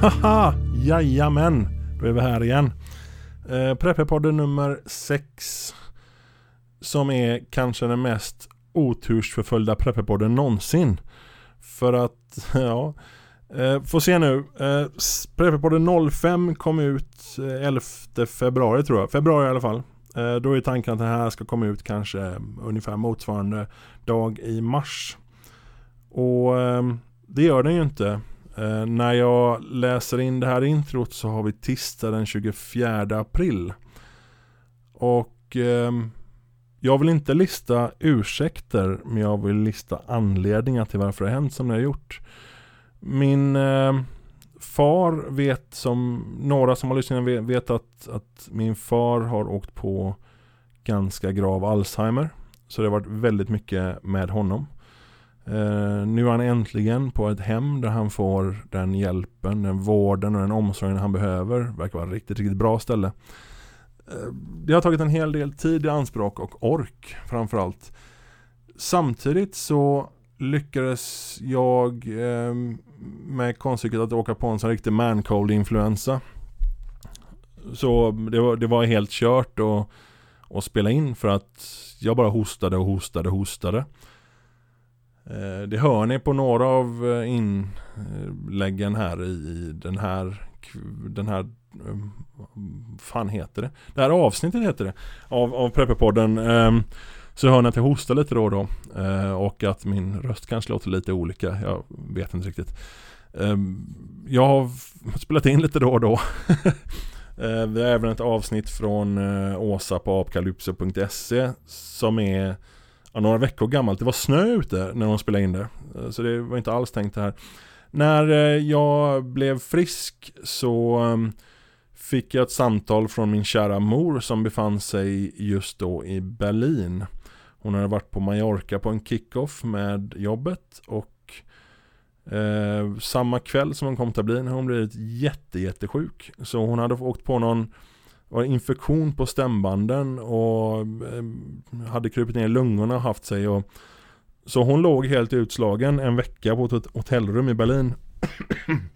Haha, jajamän, då är vi här igen. Eh, Prepperpodden nummer 6. Som är kanske den mest otursförföljda Prepperpodden någonsin. För att, ja, eh, får se nu. Eh, Prepperpodden 05 kom ut eh, 11 februari tror jag, februari i alla fall. Eh, då är tanken att den här ska komma ut kanske eh, ungefär motsvarande dag i mars. Och eh, det gör den ju inte. Eh, när jag läser in det här introt så har vi tisdag den 24 april. Och eh, jag vill inte lista ursäkter men jag vill lista anledningar till varför det har hänt som det har gjort. Min eh, far vet som några som har lyssnat vet, vet att, att min far har åkt på ganska grav Alzheimer. Så det har varit väldigt mycket med honom. Eh, nu är han äntligen på ett hem där han får den hjälpen, den vården och den omsorgen han behöver. Verkar vara ett riktigt, riktigt bra ställe. Eh, det har tagit en hel del tid i anspråk och ork framförallt. Samtidigt så lyckades jag eh, med konststycket att åka på en sån riktig mancold influensa. Så det var, det var helt kört att, att spela in för att jag bara hostade och hostade och hostade. Eh, det hör ni på några av eh, inläggen här i den här den här ehm, fan heter det? Det här avsnittet heter det av, av Prepperpodden ehm, så hör ni att jag hostar lite då och då eh, och att min röst kanske låter lite olika Jag vet inte riktigt. Ehm, jag har spelat in lite då och då. Vi har även ett avsnitt från Åsa på apkalypse.se Som är ja, några veckor gammalt. Det var snö ute när de spelade in det. Eh, så det var inte alls tänkt det här. När eh, jag blev frisk så ehm, fick jag ett samtal från min kära mor som befann sig just då i Berlin. Hon hade varit på Mallorca på en kickoff med jobbet och eh, samma kväll som hon kom till Berlin hade hon blivit jätte, jättesjuk. Så hon hade åkt på någon var infektion på stämbanden och eh, hade krupit ner i lungorna och haft sig. Och, så hon låg helt utslagen en vecka på ett hotellrum i Berlin.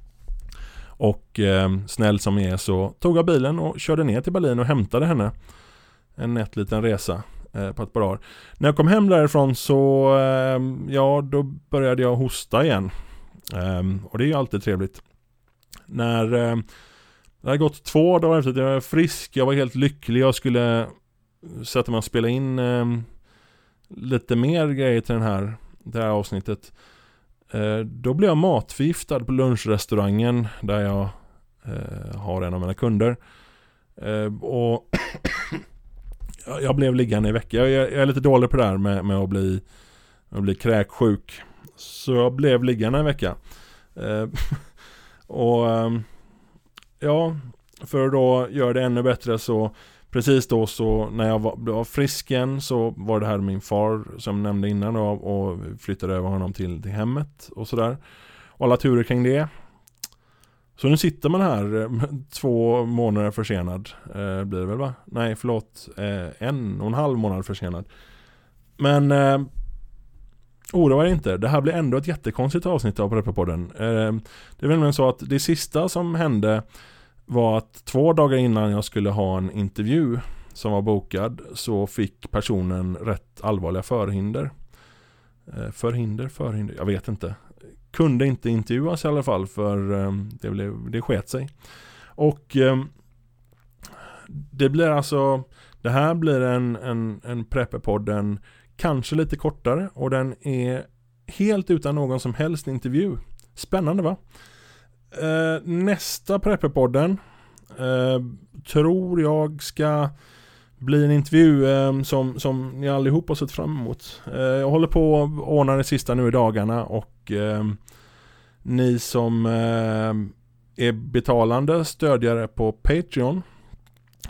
och eh, snäll som jag är så tog jag bilen och körde ner till Berlin och hämtade henne. En nätt liten resa eh, på ett par dagar. När jag kom hem därifrån så, eh, ja då började jag hosta igen. Eh, och det är ju alltid trevligt. När eh, det hade gått två dagar efter att jag var frisk, jag var helt lycklig, jag skulle sätta mig och spela in eh, lite mer grejer till den här, det här avsnittet. Eh, då blev jag matförgiftad på lunchrestaurangen där jag eh, har en av mina kunder. Eh, och jag blev liggande i veckan. Jag, jag, är lite dålig på det här med, med att bli, att bli kräksjuk. Så jag blev liggande en vecka. Eh, och ehm, ja, för att då göra det ännu bättre så Precis då så när jag var, var frisk igen så var det här min far som jag nämnde innan då, och flyttade över honom till, till hemmet och sådär. Och alla turer kring det. Så nu sitter man här två månader försenad. Eh, blir det väl va? Nej förlåt. Eh, en och en halv månad försenad. Men eh, oroa er inte. Det här blir ändå ett jättekonstigt avsnitt av Prepperpodden. Eh, det är väl så att det sista som hände var att två dagar innan jag skulle ha en intervju som var bokad så fick personen rätt allvarliga förhinder. Eh, förhinder, förhinder, jag vet inte. Kunde inte intervjuas i alla fall för ehm, det, blev, det sket sig. Och ehm, det blir alltså, det här blir en, en, en Prepperpodden kanske lite kortare och den är helt utan någon som helst intervju. Spännande va? Eh, nästa Prepperpodden eh, tror jag ska bli en intervju eh, som, som ni allihopa har sett fram emot. Eh, jag håller på att ordna det sista nu i dagarna och eh, ni som eh, är betalande stödjare på Patreon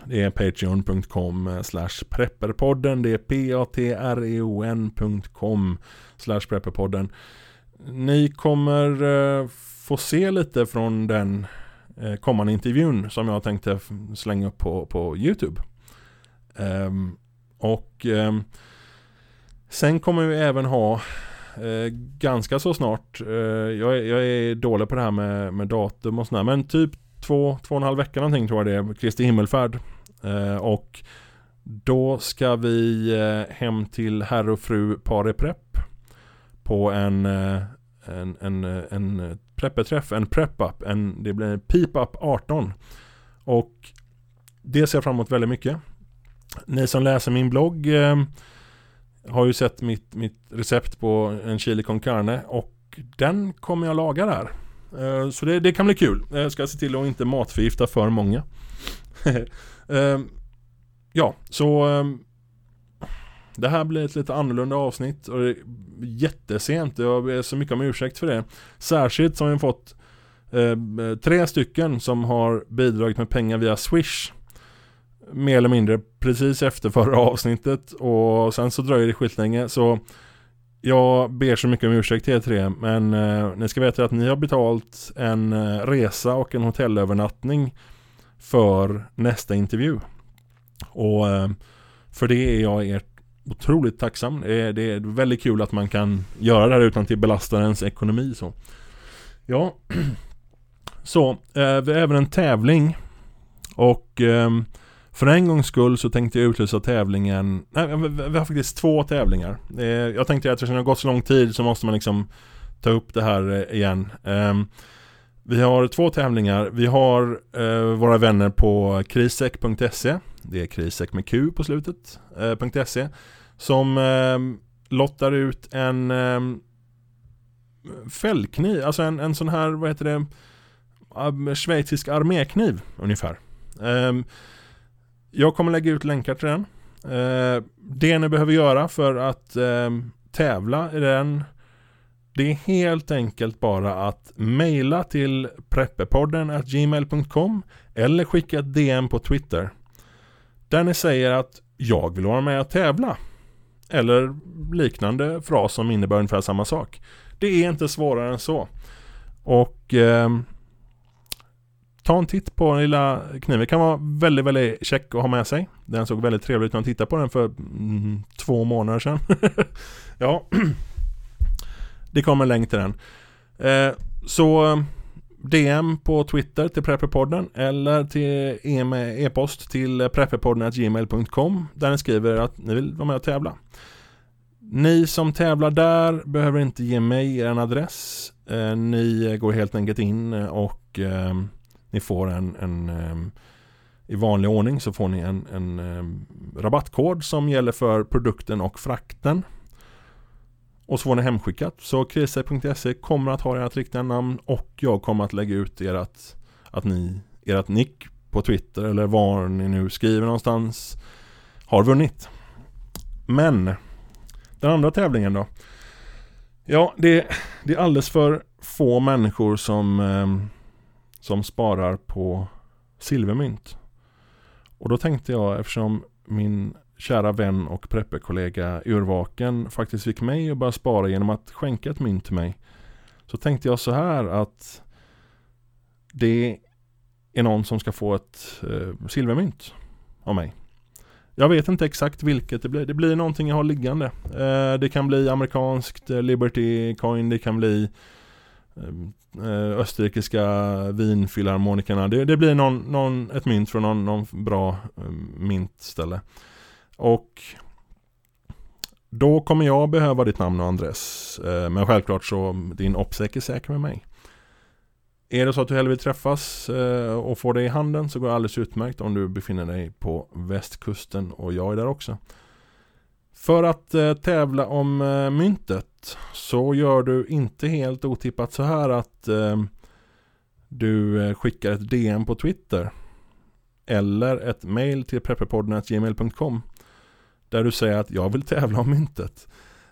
det är patreon.com eh, slash prepperpodden. Det är p-a-t-r-e-o-n.com slash prepperpodden. Ni kommer eh, få se lite från den eh, kommande intervjun som jag tänkte slänga upp på, på YouTube. Um, och um, sen kommer vi även ha eh, ganska så snart. Eh, jag, är, jag, är dålig på det här med, med datum och sådär. Men typ två, två och en halv vecka någonting tror jag det är. Kristi himmelfärd. Eh, och då ska vi eh, hem till herr och fru Pare Prepp. På en, eh, en, en, eh, en eh, preppeträff, en prep-up. En, det blir en Peep-up 18. Och det ser jag fram emot väldigt mycket. Ni som läser min blogg eh, har ju sett mitt, mitt recept på en chili con carne och den kommer jag laga där. Eh, så det, det, kan bli kul. Eh, jag ska se till att inte matförgifta för många. eh, ja, så eh, det här blir ett lite annorlunda avsnitt och det är jättesent. Jag ber så mycket om ursäkt för det. Särskilt som vi fått eh, tre stycken som har bidragit med pengar via Swish mer eller mindre precis efter förra avsnittet och sen så dröjer det skitlänge så jag ber så mycket om ursäkt till er tre men eh, ni ska veta att ni har betalt en eh, resa och en hotellövernattning för nästa intervju. Och eh, för det är jag ert otroligt tacksam. Det är, det är väldigt kul att man kan göra det här utan att belasta ens ekonomi så. Ja, så eh, vi har även en tävling. Och eh, för en gångs skull så tänkte jag utlysa tävlingen. Nej, vi har faktiskt två tävlingar. Eh, Jag tänkte att eftersom det har gått så lång tid så måste man liksom Ta upp det här eh, igen. Ehm, vi har två tävlingar Vi har eh, våra vänner på krisek.se Det är krisek med Q på slutet eh, .se Som eh, lottar ut en eh, fällkniv, alltså en, en sån här, vad heter det, schweizisk armékniv ungefär. Ehm, jag kommer lägga ut länkar till den. Eh, det ni behöver göra för att eh, tävla i den det är helt enkelt bara att mejla till preppepodden gmail.com eller skicka ett DM på Twitter. Där ni säger att jag vill vara med och tävla. Eller liknande fras som innebär ungefär samma sak. Det är inte svårare än så. Och eh, ta en titt på den lilla kniven. Det kan vara väldigt, väldigt check att ha med sig. Den såg väldigt trevlig ut när jag tittade på den för mm, två månader sedan. ja, det kommer en länk till den. Eh, så DM på Twitter till Prepperpodden eller till e-, e-post till prepperpodden.gmail.com där ni skriver att ni vill vara med och tävla. Ni som tävlar där behöver inte ge mig er adress. Eh, ni går helt enkelt in och eh, ni får en, en eh, i vanlig ordning så får ni en, en eh, rabattkod som gäller för produkten och frakten. Och så får ni hemskickat. Så kriser.se kommer att ha ert riktiga namn och jag kommer att lägga ut ert, att ni, ert nick på Twitter eller var ni nu skriver någonstans har vunnit. Men den andra tävlingen då? Ja, det, det är alldeles för få människor som eh, som sparar på silvermynt. Och då tänkte jag eftersom min kära vän och prepperkollega Urvaken faktiskt fick mig att börja spara genom att skänka ett mynt till mig. Så tänkte jag så här att det är någon som ska få ett eh, silvermynt av mig. Jag vet inte exakt vilket det blir. Det blir någonting jag har liggande. Eh, det kan bli amerikanskt eh, Liberty Coin, det kan bli Eh, eh österrikiska vinfilharmonikerna. Det, det blir någon, någon, ett mynt från någon, någon bra eh, myntställe. Och då kommer jag behöva ditt namn och adress. Eh, men självklart så din uppsäck är säker med mig. Är det så att du hellre vill träffas eh, och få det i handen så går det alldeles utmärkt om du befinner dig på västkusten och jag är där också. För att eh, tävla om myntet så gör du inte helt otippat så här att du skickar ett DM på Twitter eller ett mail till prepperpodden.gmail.com där du säger att jag vill tävla om myntet.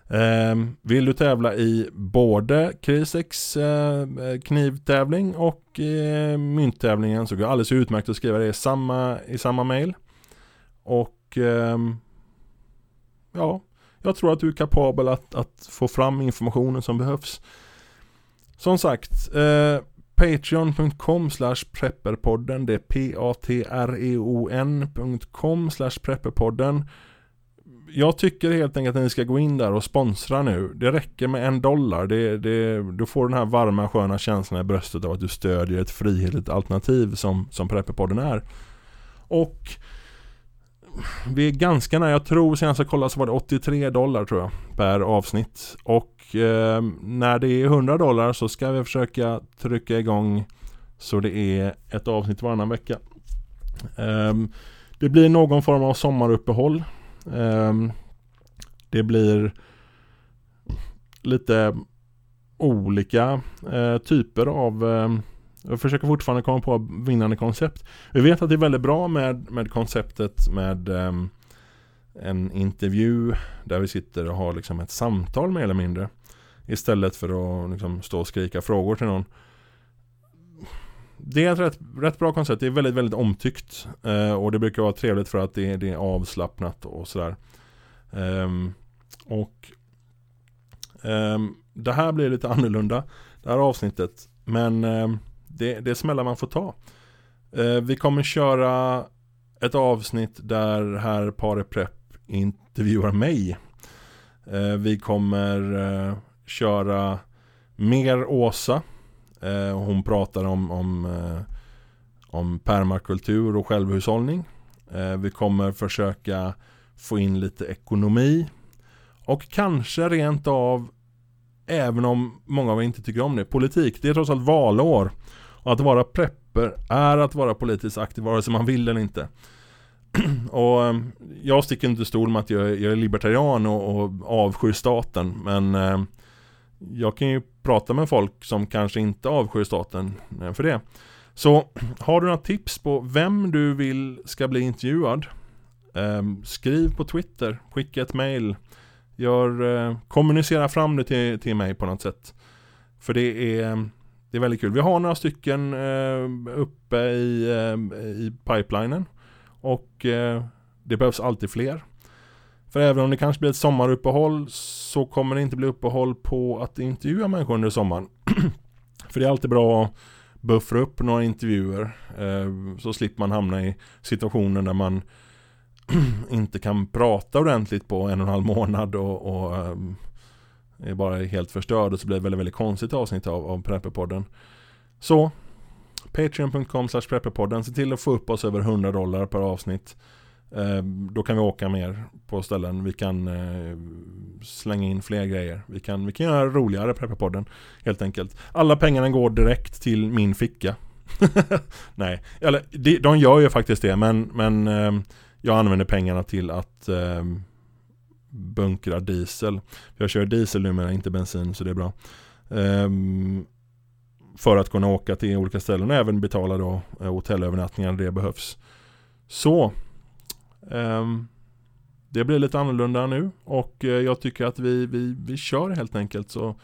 Eh, vill du tävla i både Krisex eh, knivtävling och eh, mynttävlingen så går det alldeles utmärkt att skriva det i samma, i samma mail. Och ehm, ja, jag tror att du är kapabel att, att få fram informationen som behövs. Som sagt, eh, Patreon.com slash prepperpodden. Det är p-a-t-r-e-o-n.com slash prepperpodden jag tycker helt enkelt att ni ska gå in där och sponsra nu. Det räcker med en dollar. Det, det, du får den här varma sköna känslan i bröstet av att du stödjer ett frihetligt alternativ som, som Prepperpodden är. Och vi är ganska nära, jag tror senast jag kollade så var det 83 dollar tror jag per avsnitt. Och eh, när det är 100 dollar så ska vi försöka trycka igång så det är ett avsnitt varannan vecka. Eh, det blir någon form av sommaruppehåll. Ehm, det blir lite olika eh, typer av eh, jag försöker fortfarande komma på vinnande koncept. Vi vet att det är väldigt bra med, med konceptet med um, en intervju där vi sitter och har liksom ett samtal mer eller mindre. Istället för att liksom stå och skrika frågor till någon. Det är ett rätt, rätt bra koncept. Det är väldigt, väldigt omtyckt. Eh, och det brukar vara trevligt för att det, det är avslappnat och sådär. Um, och um, det här blir lite annorlunda. Det här avsnittet. Men um, det, det är smällar man får ta. Uh, vi kommer köra ett avsnitt där herr Pare Prepp intervjuar mig. Uh, vi kommer uh, köra mer Åsa. Eh, hon pratar om, om, eh, om permakultur och självhushållning. Eh, vi kommer försöka få in lite ekonomi. Och kanske rent av Även om många av er inte tycker om det. Politik, det är trots allt valår. Och att vara prepper är att vara politiskt aktiv vare sig man vill eller inte. och eh, jag sticker inte stol med att jag, jag är libertarian och, och avskyr staten. Men eh, jag kan ju prata med folk som kanske inte avskyr staten eh, för det. Så har du några tips på vem du vill ska bli intervjuad? Eh, skriv på Twitter, skicka ett mail. Gör, eh, kommunicera fram det till, till mig på något sätt. För det är det är väldigt kul. Vi har några stycken eh, uppe i, eh, i pipelinen. Och eh, det behövs alltid fler. För även om det kanske blir ett sommaruppehåll så kommer det inte bli uppehåll på att intervjua människor under sommaren. För det är alltid bra att buffra upp några intervjuer. Eh, så slipper man hamna i situationer där man inte kan prata ordentligt på en och en halv månad och, och eh, är bara helt förstörd och så blir det väldigt, väldigt konstigt avsnitt av, av Prepperpodden. Så Patreon.com slash Prepperpodden. Se till att få upp oss över 100 dollar per avsnitt. Eh, då kan vi åka mer på ställen. Vi kan eh, slänga in fler grejer. Vi kan, vi kan göra roligare Prepperpodden. Helt enkelt. Alla pengarna går direkt till min ficka. Nej, eller de, de gör ju faktiskt det. Men, men eh, jag använder pengarna till att eh, bunkra diesel. Jag kör diesel numera, inte bensin, så det är bra. Um, för att kunna åka till olika ställen och även betala då eh, hotellövernattningar när det behövs. Så um, det blir lite annorlunda nu och eh, jag tycker att vi, vi, vi kör helt enkelt så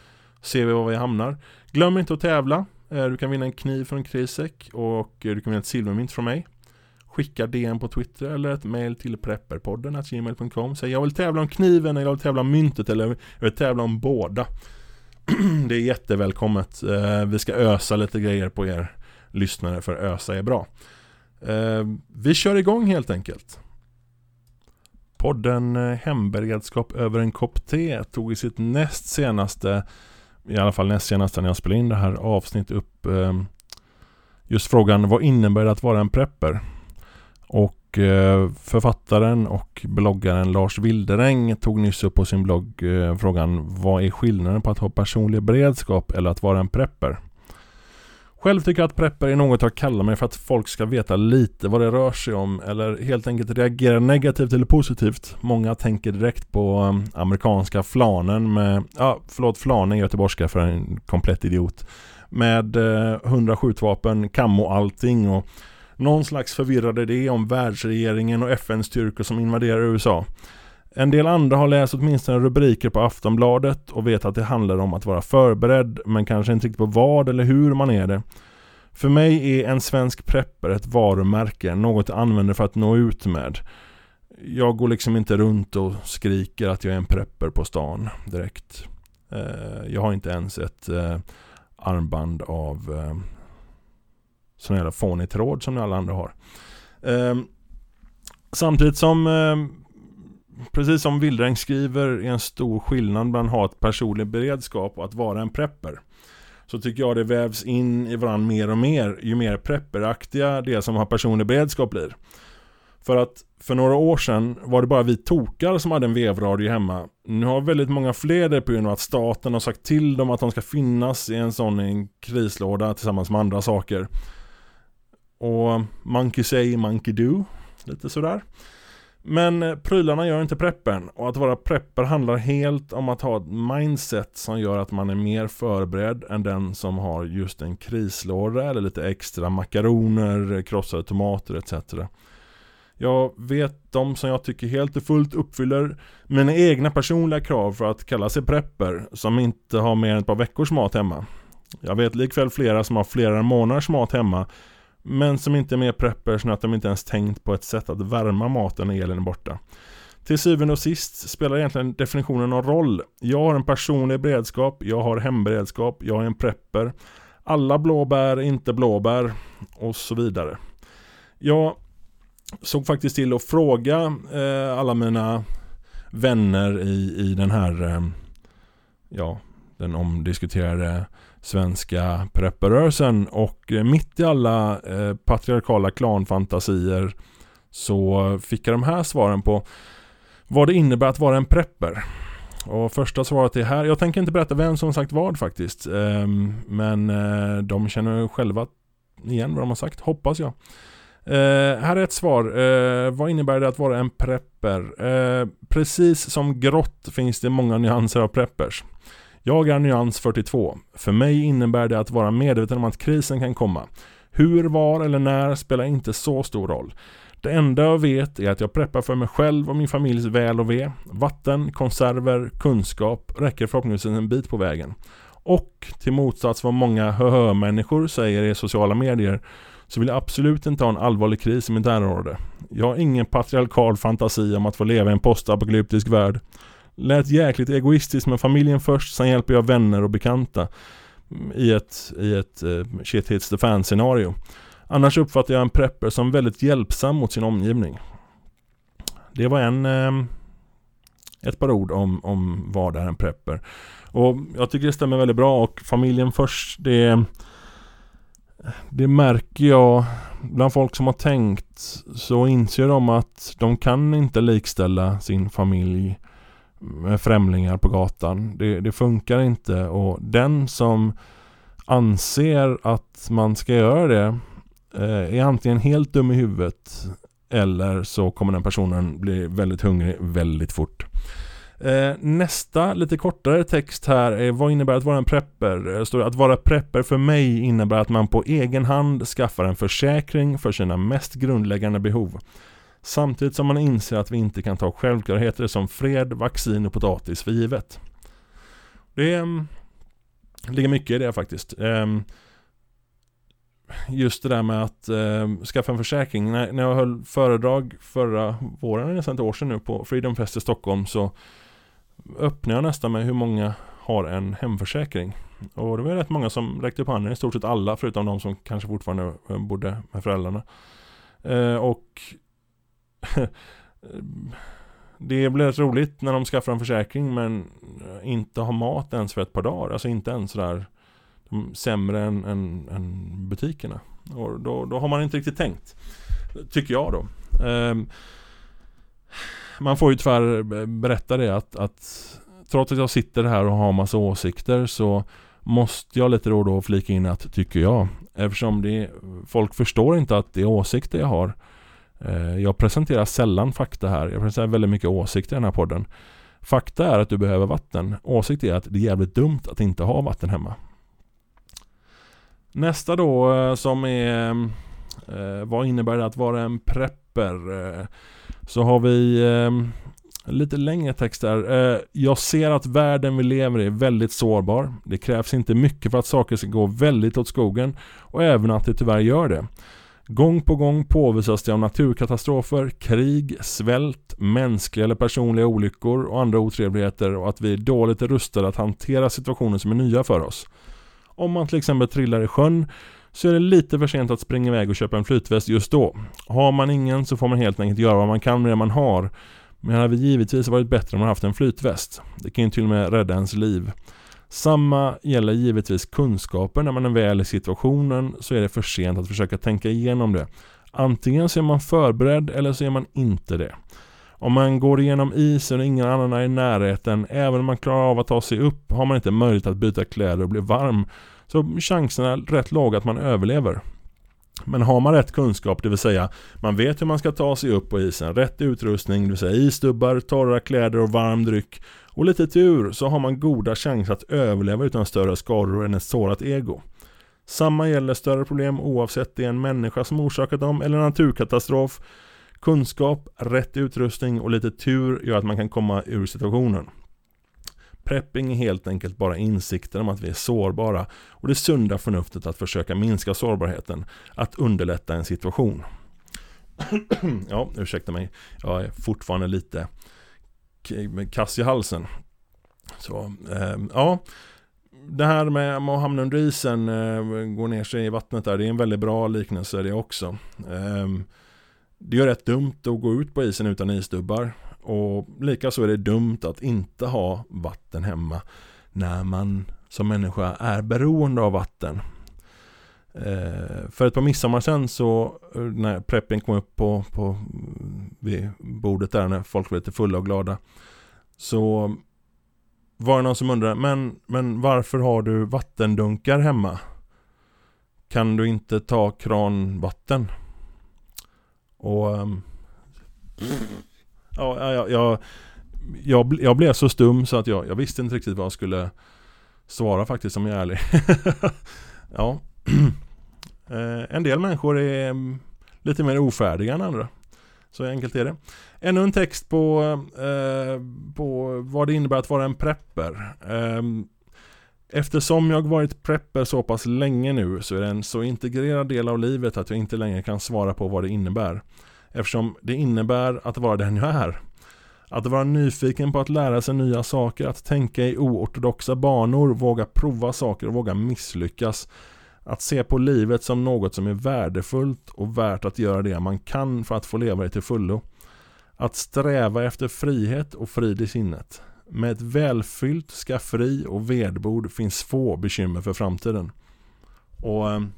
ser vi var vi hamnar. Glöm inte att tävla. Eh, du kan vinna en kniv från Krisek och eh, du kan vinna ett silvermynt från mig. Skicka DM på Twitter eller ett mail till prepperpodden gmail.com. Säg jag vill tävla om kniven eller jag vill tävla om myntet eller jag vill tävla om båda. det är jättevälkommet. Vi ska ösa lite grejer på er lyssnare för ösa är bra. Vi kör igång helt enkelt. Podden eh, Hemberedskap över en kopp te tog i sitt näst senaste, i alla fall näst senaste när jag spelade in det här avsnittet upp eh, just frågan vad innebär det att vara en prepper? Och eh, författaren och bloggaren Lars Wilderäng tog nyss upp på sin blogg eh, frågan Vad är skillnaden på att ha personlig beredskap eller att vara en prepper? Själv tycker jag att prepper är något jag kallar mig för att folk ska veta lite vad det rör sig om eller helt enkelt reagera negativt eller positivt. Många tänker direkt på um, amerikanska flanen med, ja förlåt flanen göteborgska för en komplett idiot. Med eh, 100 skjutvapen, kammo allting och någon slags förvirrad idé om världsregeringen och FN-styrkor som invaderar USA. En del andra har läst åtminstone rubriker på Aftonbladet och vet att det handlar om att vara förberedd men kanske inte riktigt på vad eller hur man är det. För mig är en svensk prepper ett varumärke, något jag använder för att nå ut med. Jag går liksom inte runt och skriker att jag är en prepper på stan direkt. Eh, jag har inte ens ett eh, armband av eh, sån jävla fånig tråd som alla andra har. Eh, samtidigt som precis som Wildräng skriver är en stor skillnad mellan att ha ett personlig beredskap och att vara en prepper. Så tycker jag det vävs in i varandra mer och mer ju mer prepperaktiga det som har personlig beredskap blir. För att för några år sedan var det bara vi tokar som hade en vevradio hemma. Nu har väldigt många fler det på grund av att staten har sagt till dem att de ska finnas i en sån en krislåda tillsammans med andra saker. Och monkey say, monkey do. Lite sådär. Men eh, prylarna gör inte preppen och att vara prepper handlar helt om att ha ett mindset som gör att man är mer förberedd än den som har just en krislåda eller lite extra makaroner, eh, krossade tomater etc. Jag vet de som jag tycker helt och fullt uppfyller mina egna personliga krav för att kalla sig prepper som inte har mer än ett par veckors mat hemma. Jag vet likväl flera som har flera månaders mat hemma men som inte är mer preppers än att de inte ens tänkt på ett sätt att värma maten när elen är borta. Till syvende och sist spelar egentligen definitionen någon roll. Jag har en personlig beredskap, jag har hemberedskap, jag är en prepper. Alla blåbär är inte blåbär och så vidare. Jag såg faktiskt till att fråga eh, alla mina vänner i, i den här eh, ja, den omdiskuterade svenska prepperrörelsen och eh, mitt i alla eh, patriarkala klanfantasier så fick jag de här svaren på vad det innebär att vara en prepper. Och första svaret är här, jag tänker inte berätta vem som sagt vad faktiskt. Eh, men eh, de känner själva igen vad de har sagt, hoppas jag. Eh, här är ett svar. Eh, vad innebär det att vara en prepper? Eh, precis som grått finns det många nyanser av preppers. Jag är nyans 42. För mig innebär det att vara medveten om att krisen kan komma. Hur, var eller när spelar inte så stor roll. Det enda jag vet är att jag preppar för mig själv och min familjs väl och ve. Vatten, konserver, kunskap räcker förhoppningsvis en bit på vägen. Och till motsats vad många hö-människor säger i sociala medier så vill jag absolut inte ha en allvarlig kris i mitt närområde. Jag har ingen patriarkal fantasi om att få leva i en postapokalyptisk värld. Lät jäkligt egoistiskt med familjen först, sen hjälper jag vänner och bekanta i ett, i ett uh, shit hits the fan scenario. Annars uppfattar jag en prepper som väldigt hjälpsam mot sin omgivning. Det var en uh, ett par ord om, om vad är en prepper. Och jag tycker det stämmer väldigt bra och familjen först, det det märker jag bland folk som har tänkt så inser de att de kan inte likställa sin familj med främlingar på gatan. Det, det funkar inte och den som anser att man ska göra det eh, är antingen helt dum i huvudet eller så kommer den personen bli väldigt hungrig väldigt fort. Eh, nästa lite kortare text här är vad innebär att vara en prepper? Eh, står att vara prepper för mig innebär att man på egen hand skaffar en försäkring för sina mest grundläggande behov. Samtidigt som man inser att vi inte kan ta självklarheter som fred, vaccin och potatis för givet. Det är, ligger mycket i det faktiskt. Ehm, just det där med att ehm, skaffa en försäkring. När, när jag höll föredrag förra våren, nästan ett år sedan nu på Freedom Fest i Stockholm så öppnade jag nästan med hur många har en hemförsäkring. Och det var rätt många som räckte upp handen, i stort sett alla förutom de som kanske fortfarande eh, bodde med föräldrarna. Eh, och det blir rätt roligt när de skaffar en försäkring men eh, inte har mat ens för ett par dagar. Alltså inte ens sådär sämre än, än, än, butikerna. Och då, då har man inte riktigt tänkt. Tycker jag då. Eh, man får ju tyvärr berätta det att, att trots att jag sitter här och har massa åsikter så måste jag lite då och då flika in att tycker jag. Eftersom det, folk förstår inte att det är åsikter jag har. Eh, jag presenterar sällan fakta här. Jag presenterar väldigt mycket åsikter i den här podden. Fakta är att du behöver vatten. Åsikt är att det är jävligt dumt att inte ha vatten hemma. Nästa då eh, som är eh, Vad innebär det att vara en prepper? Så har vi lite längre text jag ser att världen vi lever i är väldigt sårbar. Det krävs inte mycket för att saker ska gå väldigt åt skogen och även att det tyvärr gör det. Gång på gång påvisas det om naturkatastrofer, krig, svält, mänskliga eller personliga olyckor och andra otrevligheter och att vi är dåligt rustade att hantera situationer som är nya för oss. Om man till exempel trillar i sjön så är det lite för sent att springa iväg och köpa en flytväst just då. Har man ingen så får man helt enkelt göra vad man kan med det man har. Men det hade givetvis varit bättre om man haft en flytväst. Det kan ju till och med rädda ens liv. Samma gäller givetvis kunskaper. När man är väl i situationen så är det för sent att försöka tänka igenom det. Antingen så är man förberedd eller så är man inte det. Om man går igenom isen och ingen annan är i närheten, även om man klarar av att ta sig upp, har man inte möjlighet att byta kläder och bli varm. Så chanserna är rätt låga att man överlever. Men har man rätt kunskap, det vill säga man vet hur man ska ta sig upp på isen, rätt utrustning, det vill säga isdubbar, torra kläder och varm dryck och lite tur så har man goda chanser att överleva utan större skador än ett sårat ego. Samma gäller större problem oavsett det är en människa som orsakat dem eller en naturkatastrof. Kunskap, rätt utrustning och lite tur gör att man kan komma ur situationen. Prepping är helt enkelt bara insikten om att vi är sårbara och det sunda förnuftet att försöka minska sårbarheten, att underlätta en situation. ja, ursäkta mig, jag är fortfarande lite kass i halsen. Så, eh, ja, det här med att hamna under isen, eh, gå ner sig i vattnet där, det är en väldigt bra liknelse det också. Eh, det är rätt dumt att gå ut på isen utan isdubbar. Och likaså är det dumt att inte ha vatten hemma när man som människa är beroende av vatten. Eh, för ett par midsommar sen så eh, när preppen kom upp på, på vid bordet där när folk var lite fulla och glada så var det någon som undrade men, men varför har du vattendunkar hemma? Kan du inte ta kranvatten? Och um, ja, jag, jag, jag, jag blev så stum så att jag, jag visste inte riktigt vad jag skulle svara faktiskt om jag är ärlig. ja. Eh, en del människor är mm, lite mer ofärdiga än andra. Så enkelt är det. Ännu en text på, eh, på vad det innebär att vara en prepper. Eh, eftersom jag varit prepper så pass länge nu så är det en så integrerad del av livet att jag inte längre kan svara på vad det innebär. Eftersom det innebär att vara den jag är. Att vara nyfiken på att lära sig nya saker, att tänka i oortodoxa banor, våga prova saker och våga misslyckas. Att se på livet som något som är värdefullt och värt att göra det man kan för att få leva det till fullo. Att sträva efter frihet och frid i sinnet. Med ett välfyllt skafferi och vedbord finns få bekymmer för framtiden. Och ehm,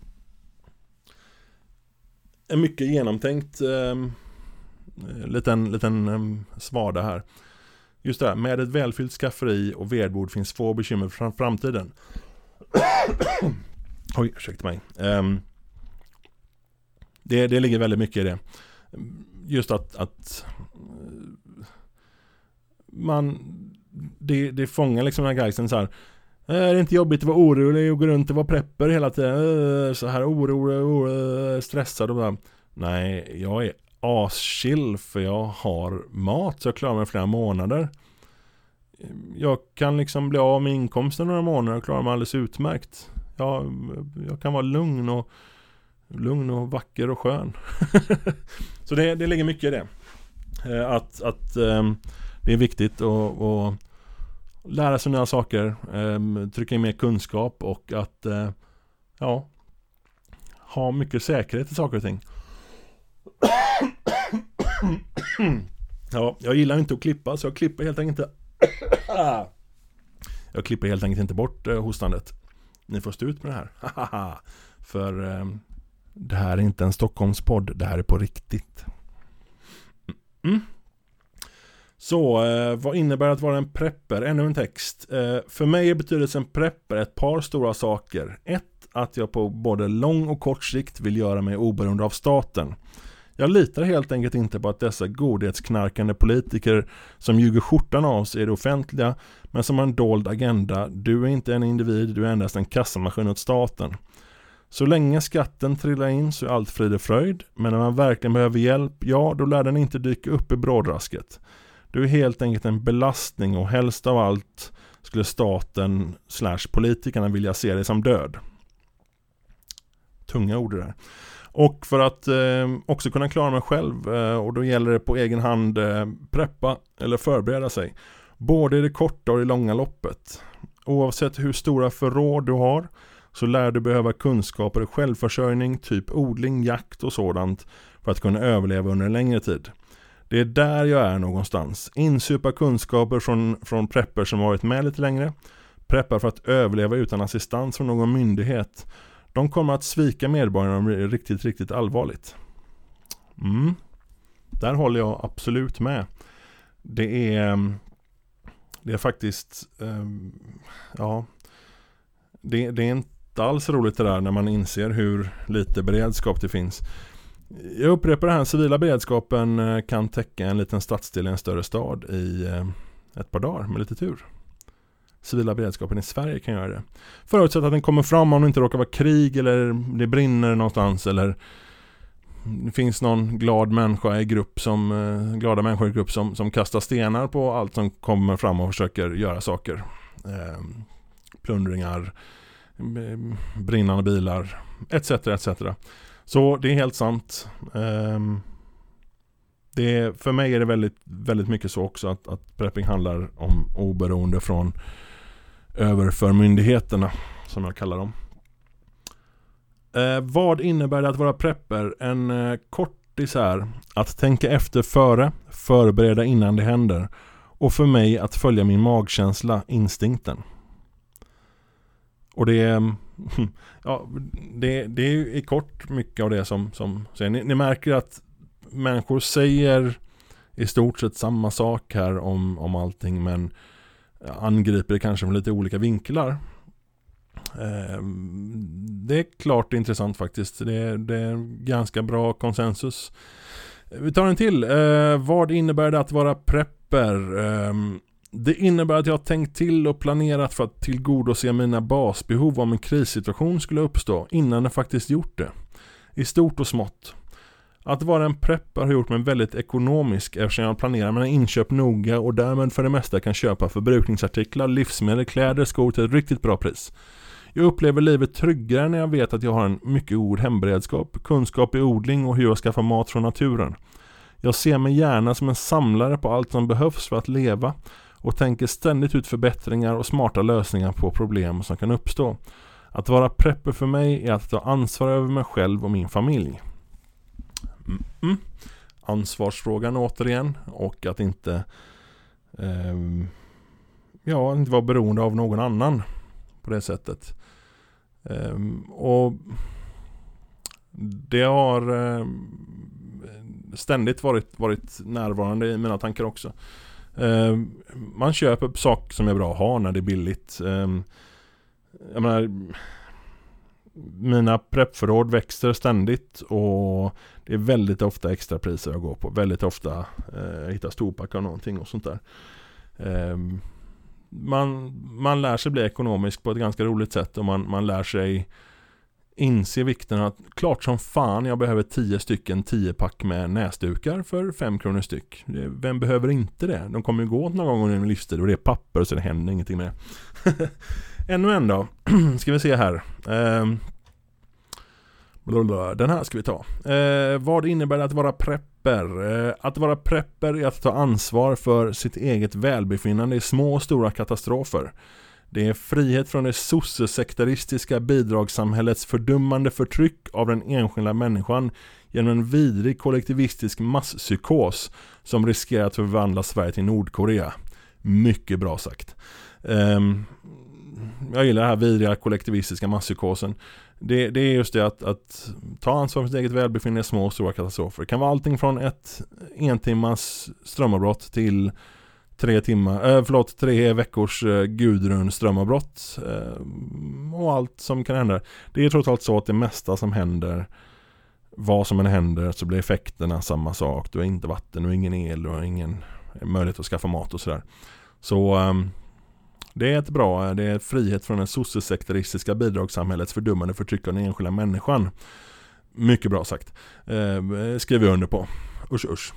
en mycket genomtänkt ehm, eh, liten, liten eh, svada här. Just det här, med ett välfyllt skafferi och vedbord finns få bekymmer för framtiden. Oj, ursäkta mig. Um, det, det ligger väldigt mycket i det. Just att, att eh, man det, det fångar liksom den här geisten så här. Eh, är det inte jobbigt att vara orolig och gå runt och vara prepper hela tiden? Eh, så här orolig, orolig eh, stressad och bara. Nej, jag är aschill för jag har mat så jag klarar mig flera månader. Jag kan liksom bli av med inkomsten några månader och klara mig alldeles utmärkt jag, jag kan vara lugn och lugn och vacker och skön. så det, det ligger mycket i det. Att, att ehm, det är viktigt att, att lära sig nya saker, ehm, trycka in mer kunskap och att eh, ja, ha mycket säkerhet i saker och ting. ja, jag gillar inte att klippa så jag klipper helt enkelt inte Jag klipper helt enkelt inte bort eh, hostandet ni får stå ut med det här. För eh, det här är inte en Stockholmspodd, det här är på riktigt. Mm. Så, eh, vad innebär att vara en prepper? Ännu en text. Eh, för mig är betydelsen prepper ett par stora saker. Ett, att jag på både lång och kort sikt vill göra mig oberoende av staten. Jag litar helt enkelt inte på att dessa godhetsknarkande politiker som ljuger skjortan av sig i det offentliga men som har en dold agenda. Du är inte en individ, du är endast en kassamaskin åt staten. Så länge skatten trillar in så är allt frid och fröjd, men när man verkligen behöver hjälp, ja då lär den inte dyka upp i brådrasket. Du är helt enkelt en belastning och helst av allt skulle staten slash politikerna vilja se dig som död. Tunga ord det där. Och för att eh, också kunna klara mig själv eh, och då gäller det på egen hand eh, preppa eller förbereda sig. Både i det korta och det långa loppet. Oavsett hur stora förråd du har så lär du behöva kunskaper i självförsörjning, typ odling, jakt och sådant för att kunna överleva under en längre tid. Det är där jag är någonstans. Insupa kunskaper från, från prepper som varit med lite längre. Preppar för att överleva utan assistans från någon myndighet. De kommer att svika medborgarna om det blir riktigt, riktigt allvarligt. Mm. Där håller jag absolut med. Det är, det är faktiskt, um, ja, det, det, är inte alls roligt det där när man inser hur lite beredskap det finns. Jag upprepar det här, civila beredskapen eh, kan täcka en liten stadsdel i en större stad i eh, ett par dagar med lite tur. Civila beredskapen i Sverige kan göra det. Förutsatt att den kommer fram om det inte råkar vara krig eller det brinner någonstans eller det finns någon glad människa i grupp som, eh, glada människor i grupp som, som kastar stenar på allt som kommer fram och försöker göra saker. Eh, plundringar, brinnande bilar, etc. etc. Så det är helt sant. Um, det, för mig är det väldigt, väldigt mycket så också att, att prepping handlar om oberoende från överförmyndigheterna som jag kallar dem. Eh, vad innebär det att vara prepper? En eh, kortis här. Att tänka efter före, förbereda innan det händer. Och för mig att följa min magkänsla, instinkten. Och det är, ja, det, det är i kort mycket av det som, som ni, ni märker att människor säger i stort sett samma sak här om, om allting men angriper det kanske från lite olika vinklar. Ehm, det är klart intressant faktiskt. Det är, det är ganska bra konsensus. Vi tar en till. Eh, vad innebär det att vara prepper? Ehm, det innebär att jag har tänkt till och planerat för att tillgodose mina basbehov om en krissituation skulle uppstå innan jag faktiskt gjort det. I stort och smått. Att vara en prepper har gjort mig väldigt ekonomisk eftersom jag planerar mina inköp noga och därmed för det mesta kan köpa förbrukningsartiklar, livsmedel, kläder, skor till ett riktigt bra pris. Jag upplever livet tryggare när jag vet att jag har en mycket god hemberedskap, kunskap i odling och hur jag skaffar mat från naturen. Jag ser mig gärna som en samlare på allt som behövs för att leva och tänker ständigt ut förbättringar och smarta lösningar på problem som kan uppstå. Att vara prepper för mig är att ta ansvar över mig själv och min familj. Mm -mm. Ansvarsfrågan återigen och att inte eh, Ja, inte vara beroende av någon annan på det sättet. Eh, och det har eh, ständigt varit, varit närvarande i mina tankar också. Ehm, man köper saker som är bra att ha när det är billigt. Ehm, jag menar, mina preppförråd växer ständigt och det är väldigt ofta extra priser jag går på. Väldigt ofta eh, jag hittar storpack av någonting och sånt där. Eh, man, man lär sig bli ekonomisk på ett ganska roligt sätt och man, man lär sig inse vikten att klart som fan jag behöver 10 stycken 10 pack med näsdukar för 5 kronor styck. Vem behöver inte det? De kommer ju gå åt någon gång under en livstid och det är papper så det händer ingenting med det. Ännu en då. ska vi se här. Ehm. Den här ska vi ta. Eh, vad innebär det att vara prepper? Eh, att vara prepper är att ta ansvar för sitt eget välbefinnande i små och stora katastrofer. Det är frihet från det sossesektaristiska bidragssamhällets fördummande förtryck av den enskilda människan genom en vidrig kollektivistisk masspsykos som riskerar att förvandla Sverige till Nordkorea. Mycket bra sagt. Um, jag gillar den här vidriga kollektivistiska masspsykosen. Det, det, är just det att, att ta ansvar för sitt eget välbefinnande i små och stora katastrofer. Det kan vara allting från ett en timmars strömavbrott till tre timmar, äh, förlåt, tre veckors eh, äh, Gudrun strömavbrott äh, eh, och allt som kan hända. Det är trots allt så att det mesta som händer vad som än händer så blir effekterna samma sak. Du har inte vatten och ingen el och ingen möjlighet att skaffa mat och sådär. Så um, det är ett bra, det är frihet från det sossesektoristiska bidragssamhällets fördummande förtryck av den enskilda människan. Mycket bra sagt. Eh, skriver jag under på. Usch usch.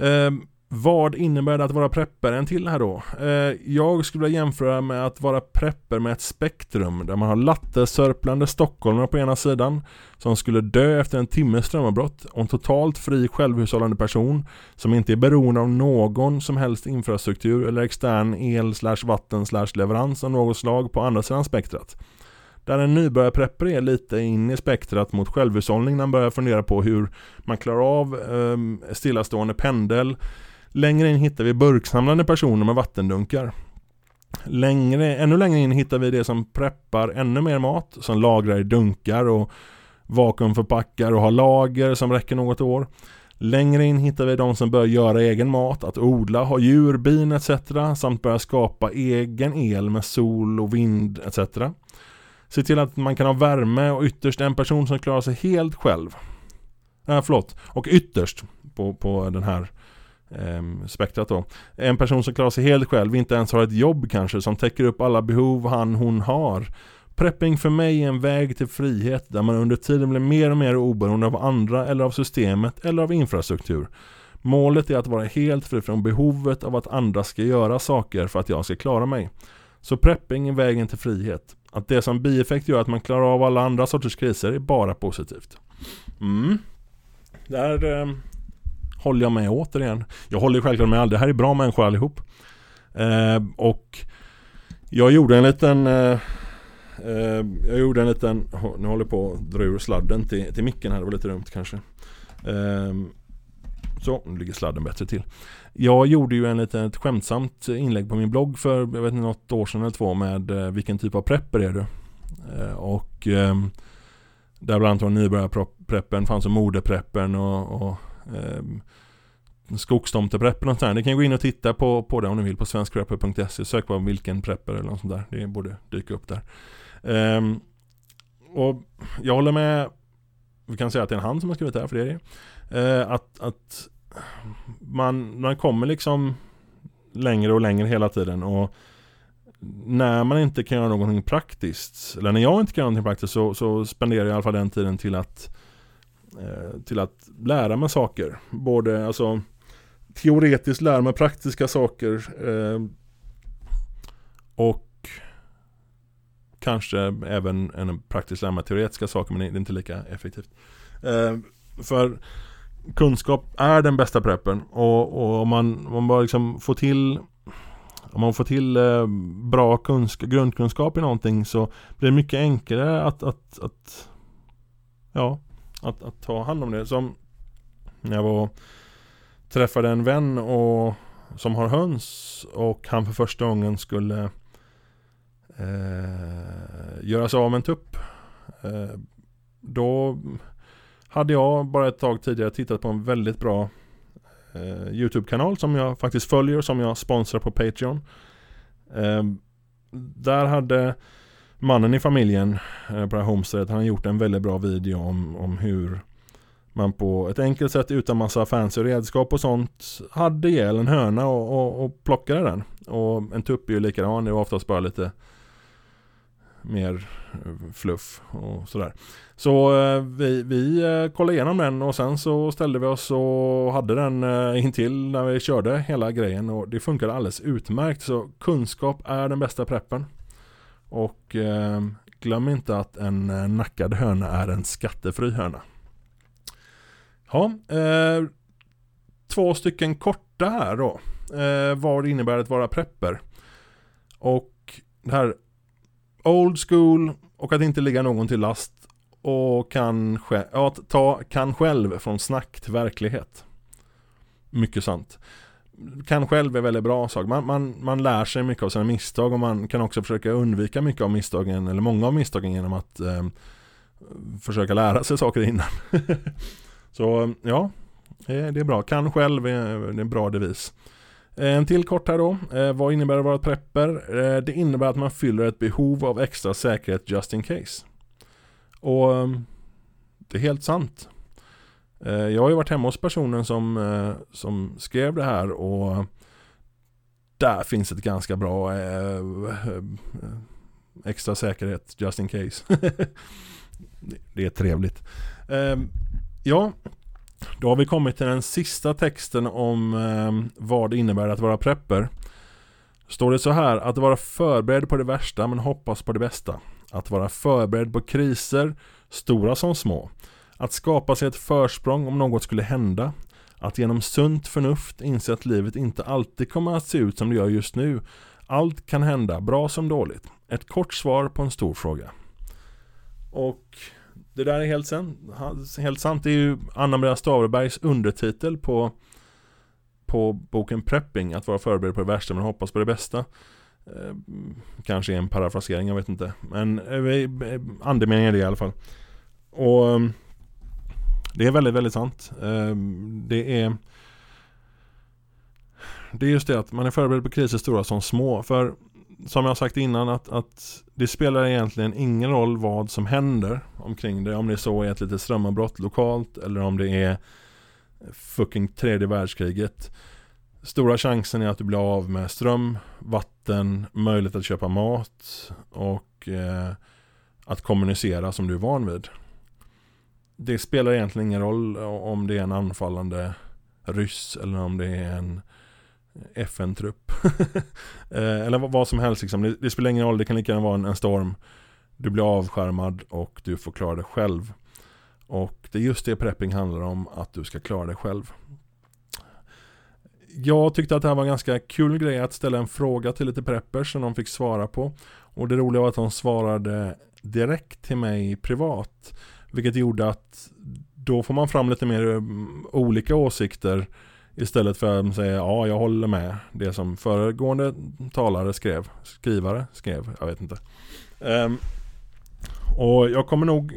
Eh, vad innebär det att vara prepper? En till här då. Eh, jag skulle vilja jämföra med att vara prepper med ett spektrum där man har lattesörplande stockholmare på ena sidan som skulle dö efter en timmes strömavbrott och en totalt fri självhushållande person som inte är beroende av någon som helst infrastruktur eller extern el slash vatten slash leverans av något slag på andra sidan spektrat. Där en nybörjarprepper är lite in i spektrat mot självhushållning när man börjar fundera på hur man klarar av eh, stillastående pendel. Längre in hittar vi burksamlande personer med vattendunkar. Längre, ännu längre in hittar vi det som preppar ännu mer mat, som lagrar i dunkar och vakuumförpackar och har lager som räcker något år. Längre in hittar vi de som börjar göra egen mat, att odla, ha djur, bin etc. samt börja skapa egen el med sol och vind etc. Se till att man kan ha värme och ytterst en person som klarar sig helt själv. Äh, förlåt, och ytterst på, på den här eh, spektrat då. En person som klarar sig helt själv, inte ens har ett jobb kanske, som täcker upp alla behov han hon har. Prepping för mig är en väg till frihet där man under tiden blir mer och mer oberoende av andra eller av systemet eller av infrastruktur. Målet är att vara helt fri från behovet av att andra ska göra saker för att jag ska klara mig. Så prepping är vägen till frihet. Att det som bieffekt gör att man klarar av alla andra sorters kriser är bara positivt. Mm. Där eh, håller jag med återigen. Jag håller självklart med alla. Det här är bra människor allihop. Eh, och jag gjorde en liten eh, eh Jag gjorde en liten Nu håller jag på att dra ur sladden till, till micken här. Det var lite dumt kanske. Eh, så, nu ligger sladden bättre till. Jag gjorde ju en liten skämtsamt inlägg på min blogg för jag vet inte något år sedan eller två med eh, vilken typ av prepper är du? Eh, och ehm, där bland annat var nybörjarpreppen, fanns och modepreppen och, och eh, skogstomteprepper och sånt Ni kan gå in och titta på, på det om ni vill på svenskprepper.se. Sök på vilken prepper eller något sånt där. Det borde dyka upp där. Eh, och jag håller med, vi kan säga att det är en han som har skrivit det här för det är det. Eh, att, att man, man kommer liksom längre och längre hela tiden och när man inte kan göra någonting praktiskt, eller när jag inte kan göra någonting praktiskt så, så spenderar jag i alla fall den tiden till att eh, Eh, till att lära mig saker. Både alltså teoretiskt lära mig praktiska saker eh, och kanske även en praktiskt lära mig teoretiska saker men det är inte lika effektivt. Eh, för kunskap är den bästa preppen och, och om man, om man bara liksom får till om man får till eh, bra kunsk grundkunskap i någonting så blir det mycket enklare att, att, att ja, att, att ta hand om det. Som när jag var träffade en vän och, som har höns och han för första gången skulle eh, göra sig av med en tupp. Eh, då hade jag bara ett tag tidigare tittat på en väldigt bra eh, YouTube-kanal som jag faktiskt följer och som jag sponsrar på Patreon. Eh, där hade mannen i familjen eh, på det här homesteadet, han har gjort en väldigt bra video om, om hur man på ett enkelt sätt utan massa fancy redskap och sånt hade ihjäl en höna och, och, och plockade den. Och en tupp är ju likadan, det var oftast bara lite mer eh, fluff och sådär. Så eh, vi, vi kollade igenom den och sen så ställde vi oss och hade den intill när vi körde hela grejen och det funkade alldeles utmärkt. Så kunskap är den bästa preppen. Och ehm, glöm inte att en eh, nackad höna är en skattefri höna. Ja, eh, två stycken korta här då. Eh, vad det innebär att vara prepper. Och det här old school och att inte ligga någon till last och kan, ja, ta, kan själv från snack till verklighet. Mycket sant. Kan själv är väldigt bra sak. Man, man, man lär sig mycket av sina misstag och man kan också försöka undvika mycket av misstagen eller många av misstagen genom att eh, försöka lära sig saker innan. Så ja, det är bra. Kan själv är en bra devis. Eh, en till kort här då. Eh, vad innebär det att vara prepper? Eh, det innebär att man fyller ett behov av extra säkerhet just in case. Och ehm, det är helt sant. Eh, jag har ju varit hemma hos personen som, eh, som skrev det här och där finns ett ganska bra eh, extra säkerhet just in case. det är trevligt. Ja, då har vi kommit till den sista texten om vad det innebär att vara prepper. Står det så här, att vara förberedd på det värsta men hoppas på det bästa. Att vara förberedd på kriser, stora som små. Att skapa sig ett försprång om något skulle hända. Att genom sunt förnuft inse att livet inte alltid kommer att se ut som det gör just nu. Allt kan hända, bra som dåligt. Ett kort svar på en stor fråga. Och det där är helt, sen, helt sant. Det är ju Anna-Maria Stavrebergs undertitel på, på boken Prepping. Att vara förberedd på det värsta men hoppas på det bästa. Eh, kanske är en parafrasering, jag vet inte. Men eh, eh andemeningen är det i alla fall. Och ehm, det är väldigt, väldigt sant. Ehm, det är det är just det att man är förberedd på kriser stora som små. För som jag sagt innan att, att det spelar egentligen ingen roll vad som händer omkring det. Om det så är ett litet strömavbrott lokalt eller om det är fucking tredje världskriget. Stora chansen är att du blir av med ström, vatten, möjlighet att köpa mat och eh, att kommunicera som du är van vid. Det spelar egentligen ingen roll om det är en anfallande ryss eller om det är en FN-trupp. Eh, eller vad som helst liksom. det, det, spelar ingen roll, det kan lika gärna vara en, en, storm. Du blir avskärmad och du får klara det själv. Och det är just det prepping handlar om, att du ska klara det själv. Jag tyckte att det här var en ganska kul grej att ställa en fråga till lite preppers som de fick svara på. Och det roliga var att de svarade direkt till mig privat. Vilket gjorde att då får man fram lite mer mm, olika åsikter Istället för att säga ja, jag håller med det som föregående talare skrev. Skrivare skrev, jag vet inte. Um, och jag kommer nog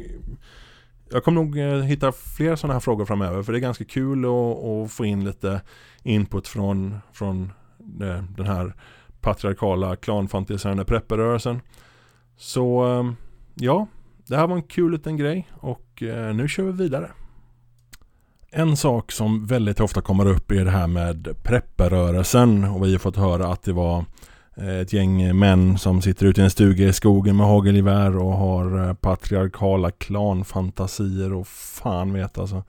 jag kommer nog eh, hitta fler sådana här frågor framöver för det är ganska kul att, att få in lite input från, från eh, den här patriarkala klanfantiserande prepperrörelsen. Så ehm, ja, det här var en kul liten grej och eh, nu kör vi vidare. En sak som väldigt ofta kommer upp är det här med prepperrörelsen och vi har fått höra att det var eh, ett gäng män som sitter ute i en stuga i skogen med hagelgevär och har eh, patriarkala klanfantasier och fan vet alltså.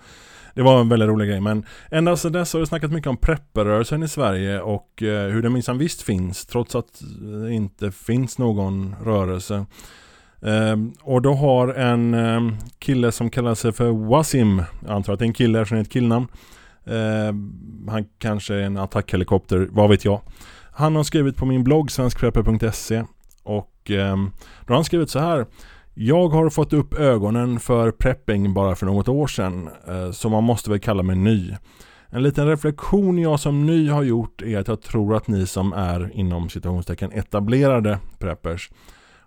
Det var en väldigt rolig grej men ända sedan dess har det snackat mycket om prepperrörelsen i Sverige och hur den minsann visst finns trots att det inte finns någon rörelse. Um, och då har en um, kille som kallar sig för Wasim, jag antar att det är en kille eftersom det är ett killnamn. Uh, han kanske är en attackhelikopter, vad vet jag. Han har skrivit på min blogg svenskprepper.se och då har han skrivit så här. Jag har fått upp ögonen för prepping bara för något år sedan, uh, så man måste väl kalla mig ny. En liten reflektion jag som ny har gjort är att jag tror att ni som är inom citationstecken etablerade preppers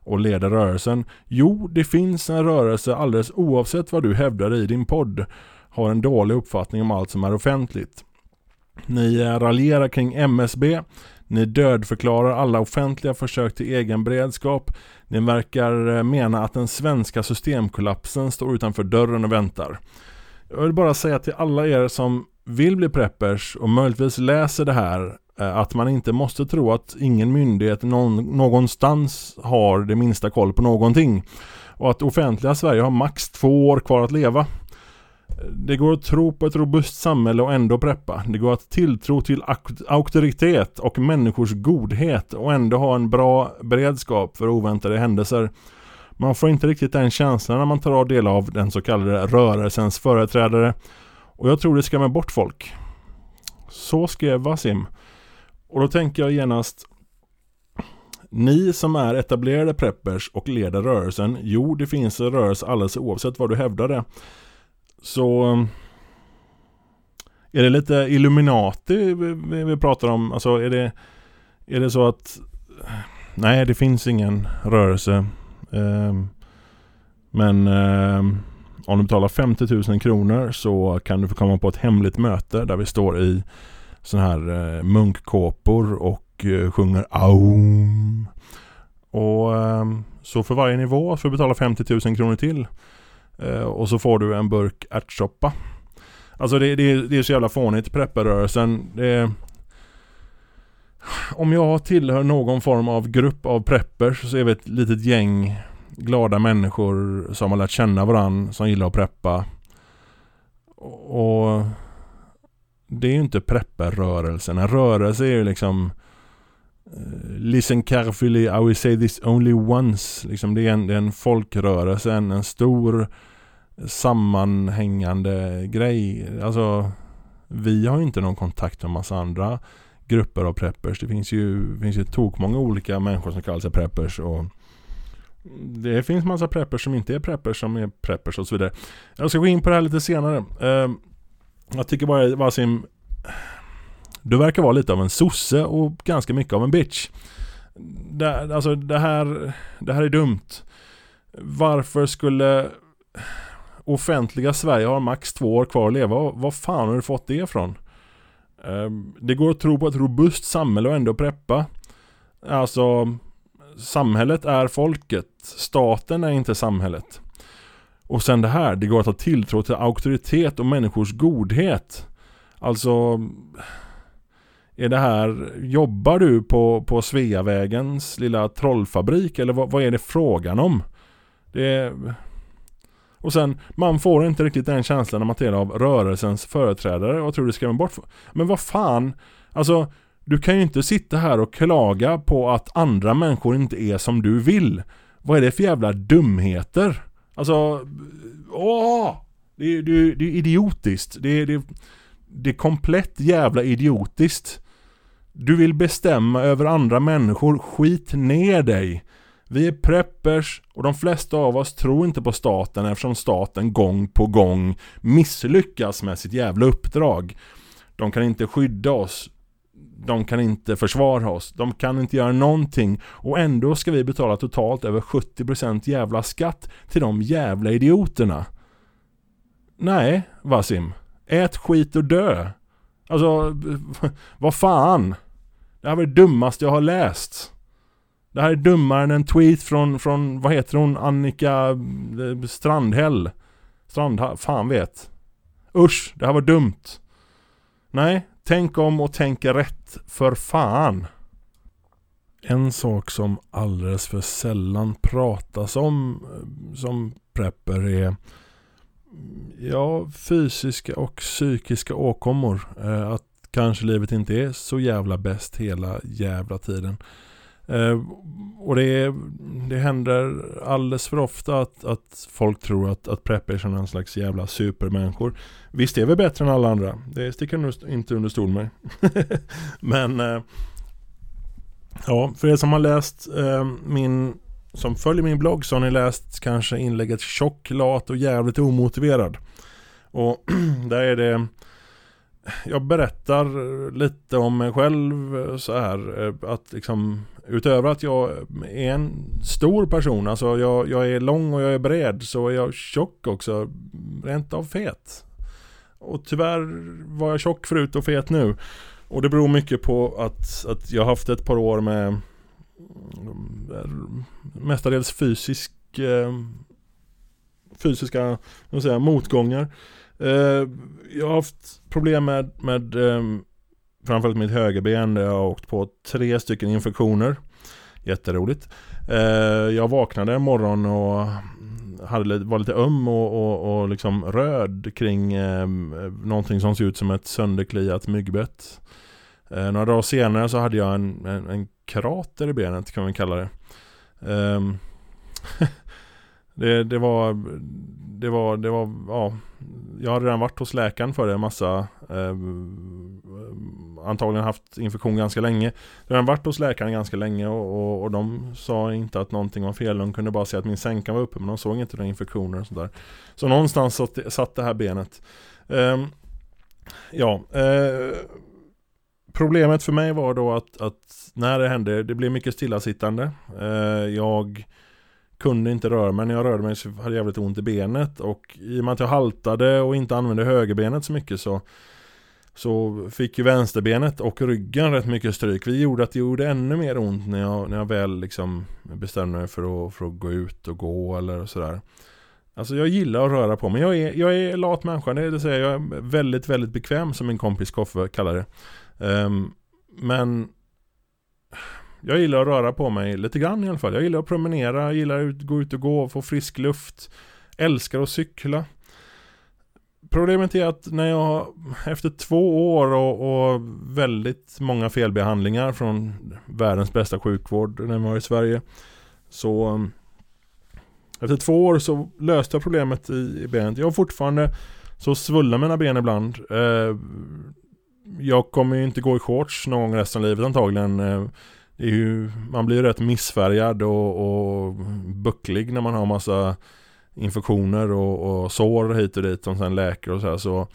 och leder rörelsen? Jo, det finns en rörelse alldeles oavsett vad du hävdar i din podd har en dålig uppfattning om allt som är offentligt. Ni eh, raljerar kring MSB, ni dödförklarar alla offentliga försök till egen beredskap. Ni verkar eh, mena att den svenska systemkollapsen står utanför dörren och väntar. Jag vill bara säga till alla er som vill bli preppers och möjligtvis läser det här Eh, att man inte måste tro att ingen myndighet någon, någonstans har det minsta koll på någonting. Och att offentliga Sverige har max två år kvar att leva. Det går att tro på ett robust samhälle och ändå preppa. Det går att tilltro till auktoritet och människors godhet och ändå ha en bra beredskap för oväntade händelser. Man får inte riktigt den känslan när man tar del av den så kallade rörelsens företrädare. Och jag tror det skrämmer bort folk. Så skrev Wasim. Och då tänker jag genast Ni som är etablerade preppers och leder rörelsen Jo, det finns en rörelse alldeles oavsett vad du hävdar det Så Är det lite Illuminati vi, vi pratar om? Alltså är det Är det så att Nej, det finns ingen rörelse eh, Men eh, om du betalar 50 000 kronor så kan du få komma på ett hemligt möte där vi står i sådana här eh, munkkåpor och eh, sjunger aum. Och eh, så för varje nivå får du betala 50 000 kronor till. Eh, och så får du en burk ärtsoppa. Alltså det, det, det är så jävla fånigt, prepperrörelsen. Det, om jag tillhör någon form av grupp av preppers så är vi ett litet gäng glada människor som har lärt känna varandra, som gillar att preppa. Och det är ju inte prepperrörelsen. En rörelse är ju liksom eh, Listen carefully, I will say this only once. Liksom det, är en, det är en folkrörelse, en, en stor sammanhängande grej. Alltså vi har ju inte någon kontakt med massa andra grupper av preppers. Det finns ju, finns ju tokmånga olika människor som kallar sig preppers och Det finns massa preppers som inte är preppers som är preppers och så vidare. Jag ska gå in på det här lite senare. Ehm, jag tycker bara Wasim Du verkar vara lite av en sosse och ganska mycket av en bitch. Det, alltså det här, det här är dumt. Varför skulle offentliga Sverige ha max två år kvar att leva? Vad fan har du fått det ifrån? Ehm, det går att tro på ett robust samhälle och ändå preppa. Alltså Samhället är folket. Staten är inte samhället. Och sen det här, det går att ha tilltro till auktoritet och människors godhet. Alltså är det här, jobbar du på, på Sveavägens lilla trollfabrik eller vad, vad är det frågan om? Det och sen, man får inte riktigt den känslan när man tar av rörelsens företrädare och tror det skrämmer bort Men vad fan, alltså du kan ju inte sitta här och klaga på att andra människor inte är som du vill. Vad är det för jävla dumheter? Alltså, åh! Det är, det det är idiotiskt. Det det, det är komplett jävla idiotiskt. Du vill bestämma över andra människor, skit ner dig. Vi är preppers och de flesta av oss tror inte på staten eftersom staten gång på gång misslyckas med sitt jävla uppdrag. De kan inte skydda oss. De kan inte försvara oss. De kan inte göra någonting. Och ändå ska vi betala totalt över 70% jävla skatt till de jävla idioterna. Nej, Vasim. Ät skit och dö. Alltså, vad fan. Det här var det dummaste jag har läst. Det här är dummare än en tweet från, från vad heter hon, Annika eh, Strandhäll. Strandhäll, fan vet. Usch, det här var dumt. Nej, tänk om och tänk rätt för fan. En sak som alldeles för sällan pratas om eh, som prepper är ja, fysiska och psykiska åkommor. Eh, att kanske livet inte är så jävla bäst hela jävla tiden. Eh, och det, det händer alldeles för ofta att, att folk tror att, att preppers är någon slags jävla supermänniskor. Visst är vi bättre än alla andra. Det sticker jag inte under stol med. Men eh, ja, för er som har läst eh, min som följer min blogg så har ni läst kanske inlägget tjock, lat och jävligt omotiverad. Och där är det jag berättar lite om mig själv eh, så här eh, att liksom utöver att jag är en stor person, alltså jag, jag är lång och jag är bred så är jag tjock också, rent av fet. Och tyvärr var jag tjock förut och fet nu. Och det beror mycket på att, att jag haft ett par år med mm, mestadels fysisk eh, fysiska säga, motgångar. Eh, jag har haft problem med, med eh, framförallt mitt högerben där jag har åkt på tre stycken infektioner. Jätteroligt. Eh, jag vaknade en morgon och hade, var lite öm och, och, och liksom röd kring eh, någonting som ser ut som ett sönderkliat myggbett. Eh, några dagar senare så hade jag en, en, en krater i benet kan man kalla det. Eh, det, det var, det var, det var, ja, jag hade redan varit hos läkaren för det en massa Ehm, antagligen haft infektion ganska länge Jag har varit hos läkaren ganska länge och, och, och, de sa inte att någonting var fel De kunde bara se att min sänka var uppe men de såg inte några infektioner och sådär Så någonstans satt, satt det här benet eh, Ja eh, Problemet för mig var då att, att när det hände, det blev mycket stillasittande eh, Jag kunde inte röra mig. När jag rörde mig så hade jag jävligt ont i benet. Och i och med att jag haltade och inte använde högerbenet så mycket så så fick ju vänsterbenet och ryggen rätt mycket stryk. Vi gjorde att det gjorde ännu mer ont när jag, när jag väl liksom bestämde mig för att, för att gå ut och gå eller sådär. Alltså jag gillar att röra på mig. Jag är, jag är lat människa, det vill säga jag är väldigt, väldigt bekväm som min kompis Koffe kallar det. Um, men jag gillar att röra på mig lite grann i alla fall. Jag gillar att promenera, jag gillar att gå ut och gå, få frisk luft. Älskar att cykla. Problemet är att när jag efter två år och, och, väldigt många felbehandlingar från världens bästa sjukvård när man var i Sverige Så um, Efter två år så löste jag problemet i, i benet. Jag har fortfarande så svullar mina ben ibland. Eh, jag kommer ju inte gå i shorts någon gång resten av livet antagligen. Eh, det är ju, man blir rätt missfärgad och, och bucklig när man har massa infektioner och, och sår hit och dit som sen läker och så här, så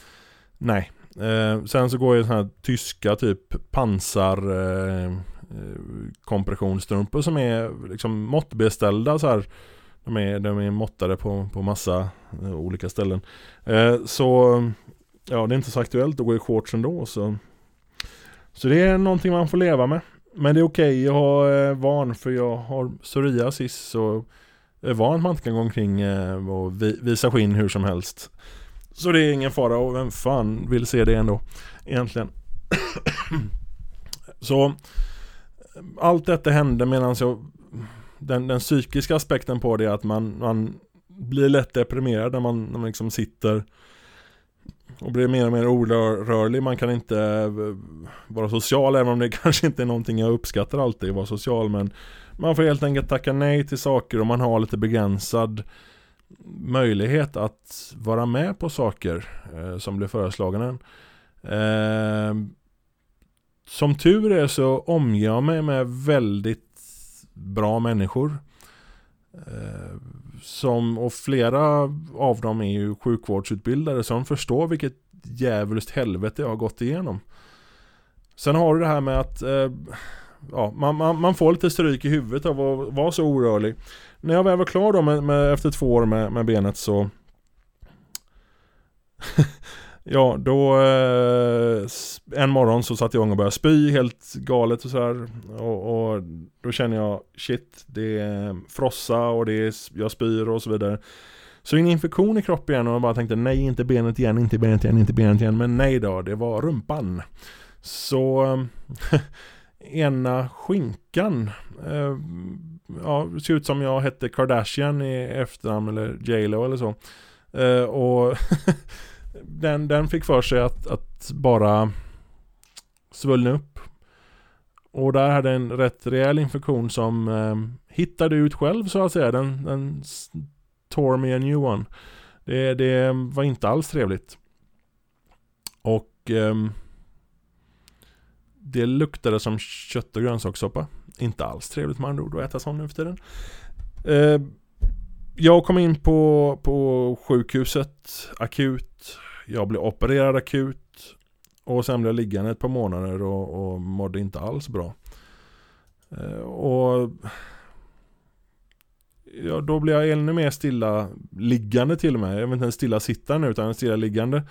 nej. Eh, sen så går ju sådana här tyska typ pansar eh, eh, kompressionsstrumpor som är liksom måttbeställda så här. De är, de är måttade på, på massa eh, olika ställen. Eh, så ja, det är inte så aktuellt att gå i shorts ändå. Så, så det är någonting man får leva med. Men det är okej okay, jag har eh, van för jag har psoriasis så Eh, van att man inte kan gå omkring eh, och visa skinn hur som helst. Så det är ingen fara och vem fan vill se det ändå egentligen. så allt detta hände medan jag den, den psykiska aspekten på det är att man, man blir lätt deprimerad när man, när man liksom sitter och blir mer och mer orörlig. Man kan inte eh, vara social även om det kanske inte är någonting jag uppskattar alltid att vara social. Men man får helt enkelt tacka nej till saker och man har lite begränsad möjlighet att vara med på saker eh, som blir föreslagna. Eh, som tur är så omger jag mig med väldigt bra människor. Eh, som, och flera av dem är ju sjukvårdsutbildade som förstår vilket djävulskt helvete jag har gått igenom. Sen har du det här med att eh, ja, man, man, man, får lite stryk i huvudet av att vara så orörlig. När jag väl var klar då med, med, efter två år med, med benet så Ja, då eh, en morgon så satt jag igång och började spy helt galet och sådär. Och, och, då känner jag shit, det är frossa och det är, jag spyr och så vidare. Så en infektion i kroppen igen och jag bara tänkte nej, inte benet igen, inte benet igen, inte benet igen. Men nej då, det var rumpan. Så eh, ena skinkan eh, ja, det ser ut som jag hette Kardashian i efternamn eller J.Lo eller så. Eh, och den, den fick för sig att, att bara svullna upp. Och där hade en rätt rejäl infektion som eh, hittade ut själv så att säga. Den, den tore me a new one. Det, det var inte alls trevligt. Och eh, det luktade som kött och grönsakssoppa. Inte alls trevligt med andra ord att äta sån nu för tiden. Eh, jag kom in på, på sjukhuset akut jag blev opererad akut och sen blev jag liggande ett par månader och, och mådde inte alls bra. Eh, och ja, då blev jag ännu mer stilla liggande till och med. Jag vet inte ens stilla sittande utan stilla liggande.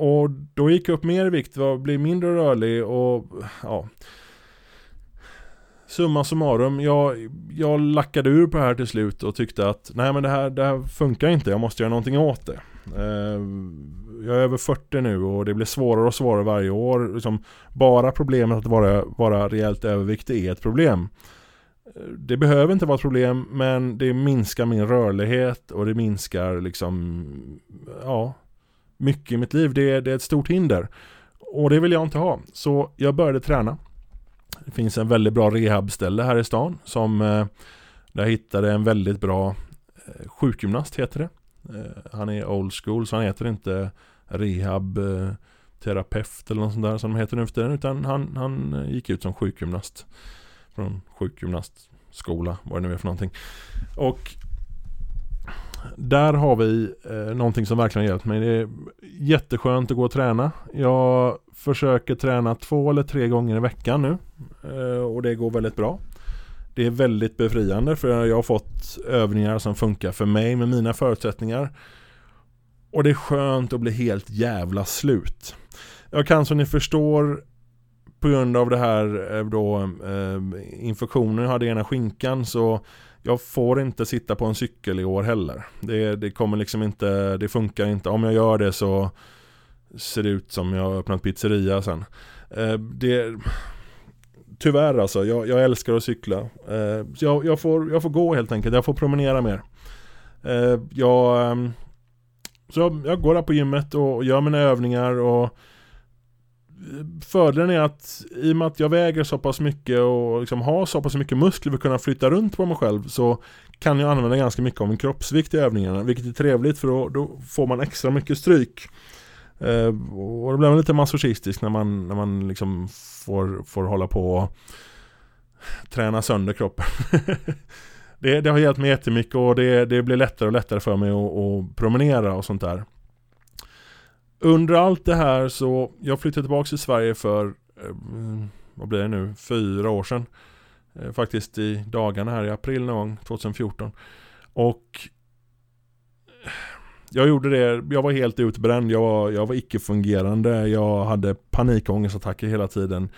Och då gick jag upp mer i vikt, blev mindre rörlig och ja. Summa summarum, jag, jag lackade ur på det här till slut och tyckte att nej men det här, det här funkar inte, jag måste göra någonting åt det. Eh, jag är över 40 nu och det blir svårare och svårare varje år. Liksom bara problemet att vara, vara rejält överviktig är ett problem. Det behöver inte vara ett problem men det minskar min rörlighet och det minskar liksom ja, mycket i mitt liv. Det, det är ett stort hinder. Och det vill jag inte ha. Så jag började träna. Det finns en väldigt bra rehabställe här i stan som eh, där jag hittade en väldigt bra eh, sjukgymnast heter det. Eh, han är old school så han heter inte rehab terapeut eller något sånt där som de heter nu för tiden utan han, han gick ut som sjukgymnast från sjukgymnastskola vad det nu är för någonting och där har vi eh, någonting som verkligen hjälpt mig. Det är jätteskönt att gå och träna. Jag försöker träna två eller tre gånger i veckan nu. Eh, och det går väldigt bra. Det är väldigt befriande för jag har fått övningar som funkar för mig med mina förutsättningar. Och det är skönt att bli helt jävla slut. Jag kan som ni förstår på grund av det här eh, då eh, infektionen jag hade i ena skinkan så jag får inte sitta på en cykel i år heller. Det, det kommer liksom inte, det funkar inte. Om jag gör det så ser det ut som jag har öppnat pizzeria sen. Eh, det, tyvärr alltså, jag, jag älskar att cykla. Eh, så jag, jag, får, jag får gå helt enkelt, jag får promenera mer. Eh, jag, ehm, så jag, går där på gymmet och gör mina övningar och Fördelen är att i och med att jag väger så pass mycket och liksom har så pass mycket muskler för att kunna flytta runt på mig själv så kan jag använda ganska mycket av min kroppsvikt i övningarna vilket är trevligt för då, då får man extra mycket stryk. Eh, och då blir man lite masochistisk när man, när man liksom får, får hålla på och träna sönder kroppen. det, det, har hjälpt mig jättemycket och det, det blir lättare och lättare för mig att, att promenera och sånt där. Under allt det här så, jag flyttade tillbaka till Sverige för, eh, vad blir det nu, fyra år sedan. Eh, faktiskt i dagarna här i april någon gång, 2014. Och eh, jag gjorde det, jag var helt utbränd, jag var, jag var icke-fungerande, jag hade panikångestattacker hela tiden.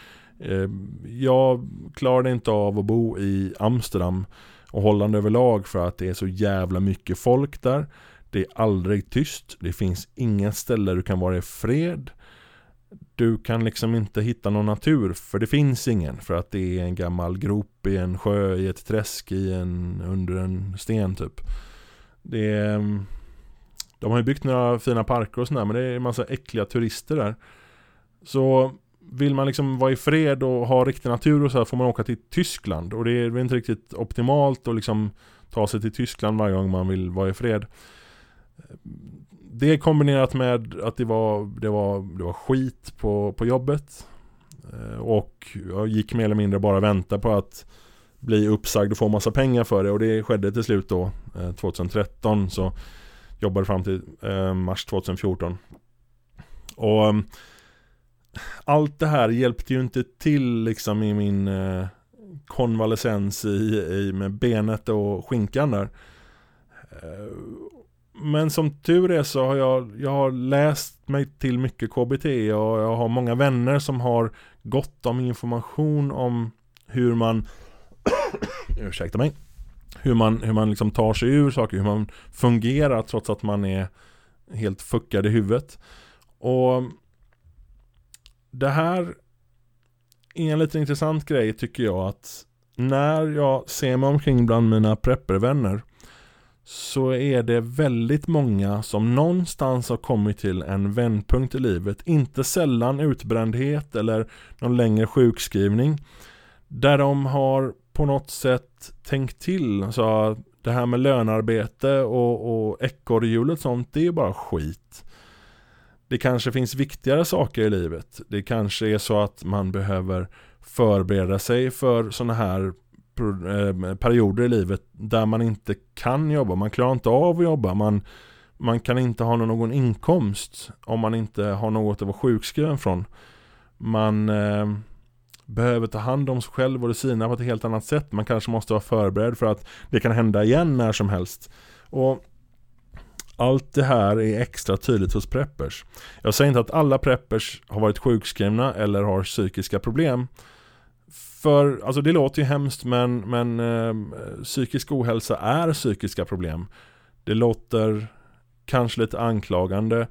Jag klarade inte av att bo i Amsterdam och Holland överlag för att det är så jävla mycket folk där. Det är aldrig tyst, det finns inga ställen du kan vara i fred. Du kan liksom inte hitta någon natur för det finns ingen för att det är en gammal grop i en sjö, i ett träsk, i en, under en sten typ. Det är, mm, de har ju byggt några fina parker och sådär men det är en massa äckliga turister där. Så vill man liksom vara i fred och ha riktig natur och så här får man åka till Tyskland och det är inte riktigt optimalt att liksom ta sig till Tyskland varje gång man vill vara i fred. Det kombinerat med att det var, det var, det var skit på, på jobbet. Eh, och jag gick mer eller mindre bara vänta på att bli uppsagd och få massa pengar för det. Och det skedde till slut då eh, 2013 så jobbade fram till eh, mars 2014 och ehm, allt det här hjälpte ju inte till liksom i min eh, konvalescens i, i, med benet och skinkan där. Eh, men som tur är så har jag, jag har läst mig till mycket KBT och jag har många vänner som har gott om information om hur man ursäkta mig hur man, hur man liksom tar sig ur saker, hur man fungerar trots att man är helt fuckad i huvudet. Och det här är en lite intressant grej tycker jag att när jag ser mig omkring bland mina preppervänner så är det väldigt många som någonstans har kommit till en vändpunkt i livet. Inte sällan utbrändhet eller någon längre sjukskrivning. Där de har på något sätt tänkt till. Så det här med lönarbete och, och ekorrhjulet sånt, det är bara skit. Det kanske finns viktigare saker i livet. Det kanske är så att man behöver förbereda sig för sådana här Eh, perioder i livet där man inte kan jobba. Man klarar inte av att jobba. Man, man kan inte ha någon inkomst om man inte har något att vara sjukskriven från. Man eh, behöver ta hand om sig själv och det sina på ett helt annat sätt. Man kanske måste vara förberedd för att det kan hända igen när som helst. Och allt det här är extra tydligt hos preppers. Jag säger inte att alla preppers har varit sjukskrivna eller har psykiska problem. För, alltså det låter ju hemskt men, men eh, psykisk ohälsa är psykiska problem. Det låter kanske lite anklagande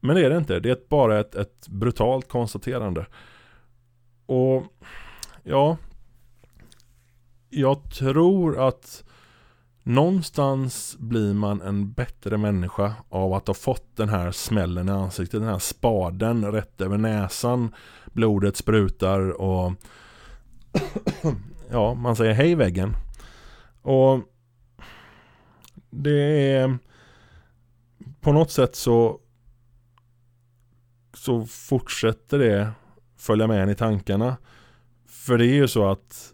men det är det inte. Det är bara ett, ett brutalt konstaterande. Och ja, jag tror att Någonstans blir man en bättre människa av att ha fått den här smällen i ansiktet, den här spaden rätt över näsan. Blodet sprutar och ja, man säger hej väggen. Och det är på något sätt så så fortsätter det följa med en i tankarna. För det är ju så att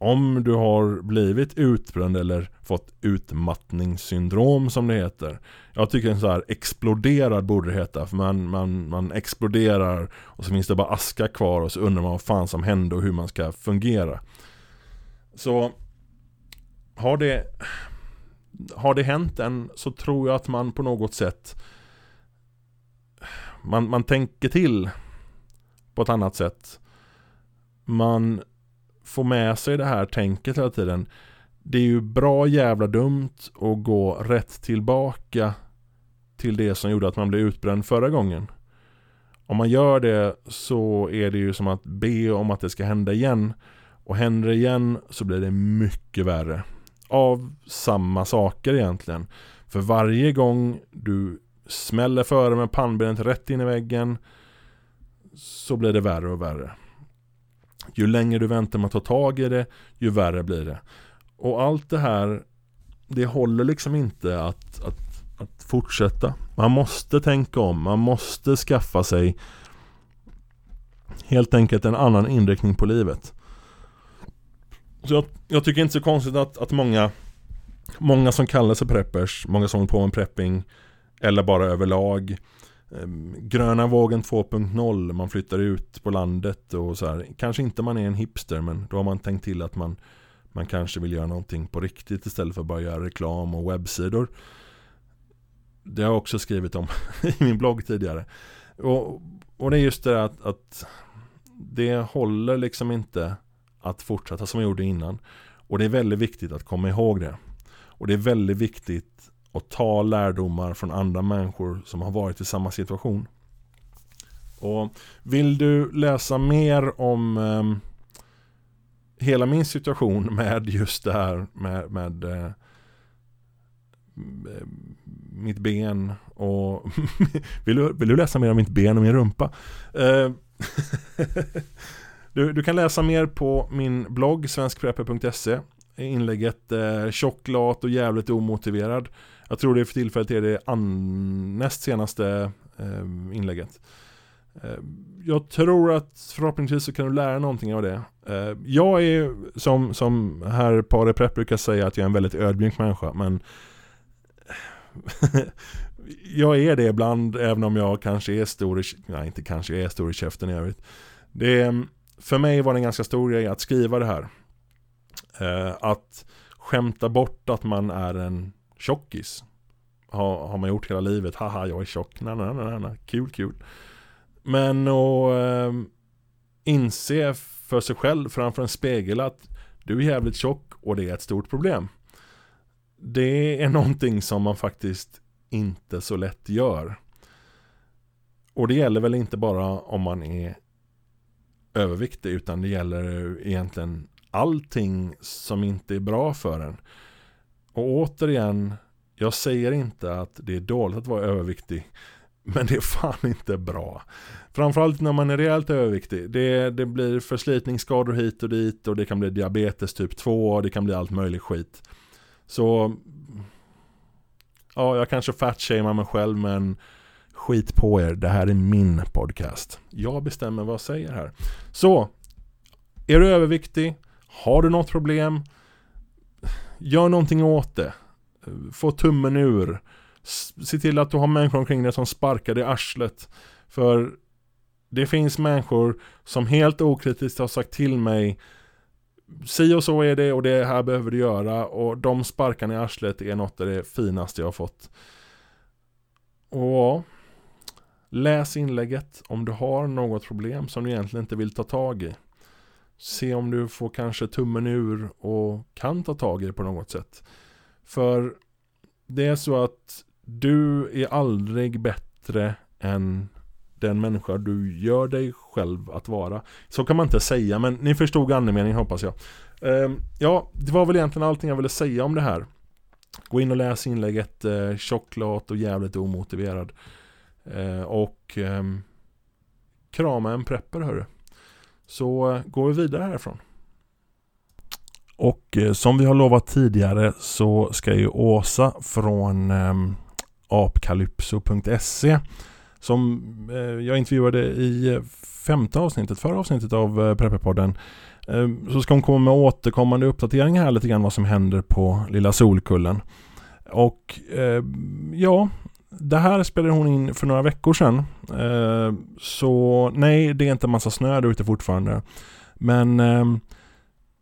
om du har blivit utbränd eller fått utmattningssyndrom som det heter. Jag tycker en så här exploderad borde det heta. För man, man, man exploderar och så finns det bara aska kvar och så undrar man vad fan som hände och hur man ska fungera. Så har det, har det hänt än så tror jag att man på något sätt man, man tänker till på ett annat sätt. Man få med sig det här tänket hela tiden. Det är ju bra jävla dumt att gå rätt tillbaka till det som gjorde att man blev utbränd förra gången. Om man gör det så är det ju som att be om att det ska hända igen. Och händer det igen så blir det mycket värre. Av samma saker egentligen. För varje gång du smäller före med pannbenet rätt in i väggen så blir det värre och värre. Ju längre du väntar med att ta tag i det, ju värre blir det. Och allt det här, det håller liksom inte att, att, att fortsätta. Man måste tänka om, man måste skaffa sig helt enkelt en annan inriktning på livet. Så jag, jag tycker inte så konstigt att, att många Många som kallar sig preppers, många som håller på med prepping Eller bara överlag Ehm, Gröna vågen 2.0, man flyttar ut på landet och så här. Kanske inte man är en hipster men då har man tänkt till att man Man kanske vill göra någonting på riktigt istället för att bara göra reklam och webbsidor. Det har jag också skrivit om i min blogg tidigare. Och, och det är just det att, att Det håller liksom inte att fortsätta som jag gjorde innan. Och det är väldigt viktigt att komma ihåg det. Och det är väldigt viktigt och ta lärdomar från andra människor som har varit i samma situation. Och vill du läsa mer om eh, hela min situation med just det här med, med eh, mitt ben och vill, du, vill du läsa mer om mitt ben och min rumpa? Eh, du, du kan läsa mer på min blogg svenskprepper.se inlägget eh, tjocklat och jävligt omotiverad. Jag tror det för tillfället är det näst senaste eh, inlägget. Eh, jag tror att förhoppningsvis så kan du lära någonting av det. Eh, jag är som, som herr Pare Prepp brukar säga att jag är en väldigt ödmjuk människa men jag är det ibland även om jag kanske är stor i, nej inte kanske jag är stor i käften i övrigt. Det, för mig var det en ganska stor grej att skriva det här. Eh, att skämta bort att man är en tjockis. Har, har man gjort hela livet. Haha, jag är tjock. Na, na, na, na. Kul, kul. Men att eh, inse för sig själv framför en spegel att du är jävligt tjock och det är ett stort problem. Det är någonting som man faktiskt inte så lätt gör. Och det gäller väl inte bara om man är överviktig utan det gäller egentligen allting som inte är bra för en. Och återigen, jag säger inte att det är dåligt att vara överviktig. Men det är fan inte bra. Framförallt när man är rejält överviktig. Det, det blir förslitningsskador hit och dit och det kan bli diabetes typ 2 och det kan bli allt möjligt skit. Så Ja, jag kanske fatshamear mig själv men skit på er, det här är min podcast. Jag bestämmer vad jag säger här. Så, är du överviktig? Har du något problem? Gör någonting åt det. Få tummen ur. Se till att du har människor omkring dig som sparkar dig i arslet. För det finns människor som helt okritiskt har sagt till mig Si och så är det och det här behöver du göra och de sparkarna i arslet är något av det finaste jag har fått. Och Läs inlägget om du har något problem som du egentligen inte vill ta tag i. Se om du får kanske tummen ur och kan ta tag i det på något sätt. För det är så att du är aldrig bättre än den människa du gör dig själv att vara. Så kan man inte säga, men ni förstod andemeningen hoppas jag. Ehm, ja, det var väl egentligen allting jag ville säga om det här. Gå in och läs inlägget eh, tjocklat och jävligt omotiverad. Eh, och eh, krama en prepper hörru. Så eh, går vi vidare härifrån. Och eh, som vi har lovat tidigare så ska ju Åsa från ehm, apkalypso.se som eh, jag intervjuade i femte avsnittet, förra avsnittet av Prepperpodden ehm, så ska hon komma med återkommande uppdateringar här lite grann vad som händer på Lilla Solkullen. Och ehm, ja, det här spelade hon in för några veckor sedan. Eh, så nej, det är inte en massa snö där ute fortfarande. Men eh,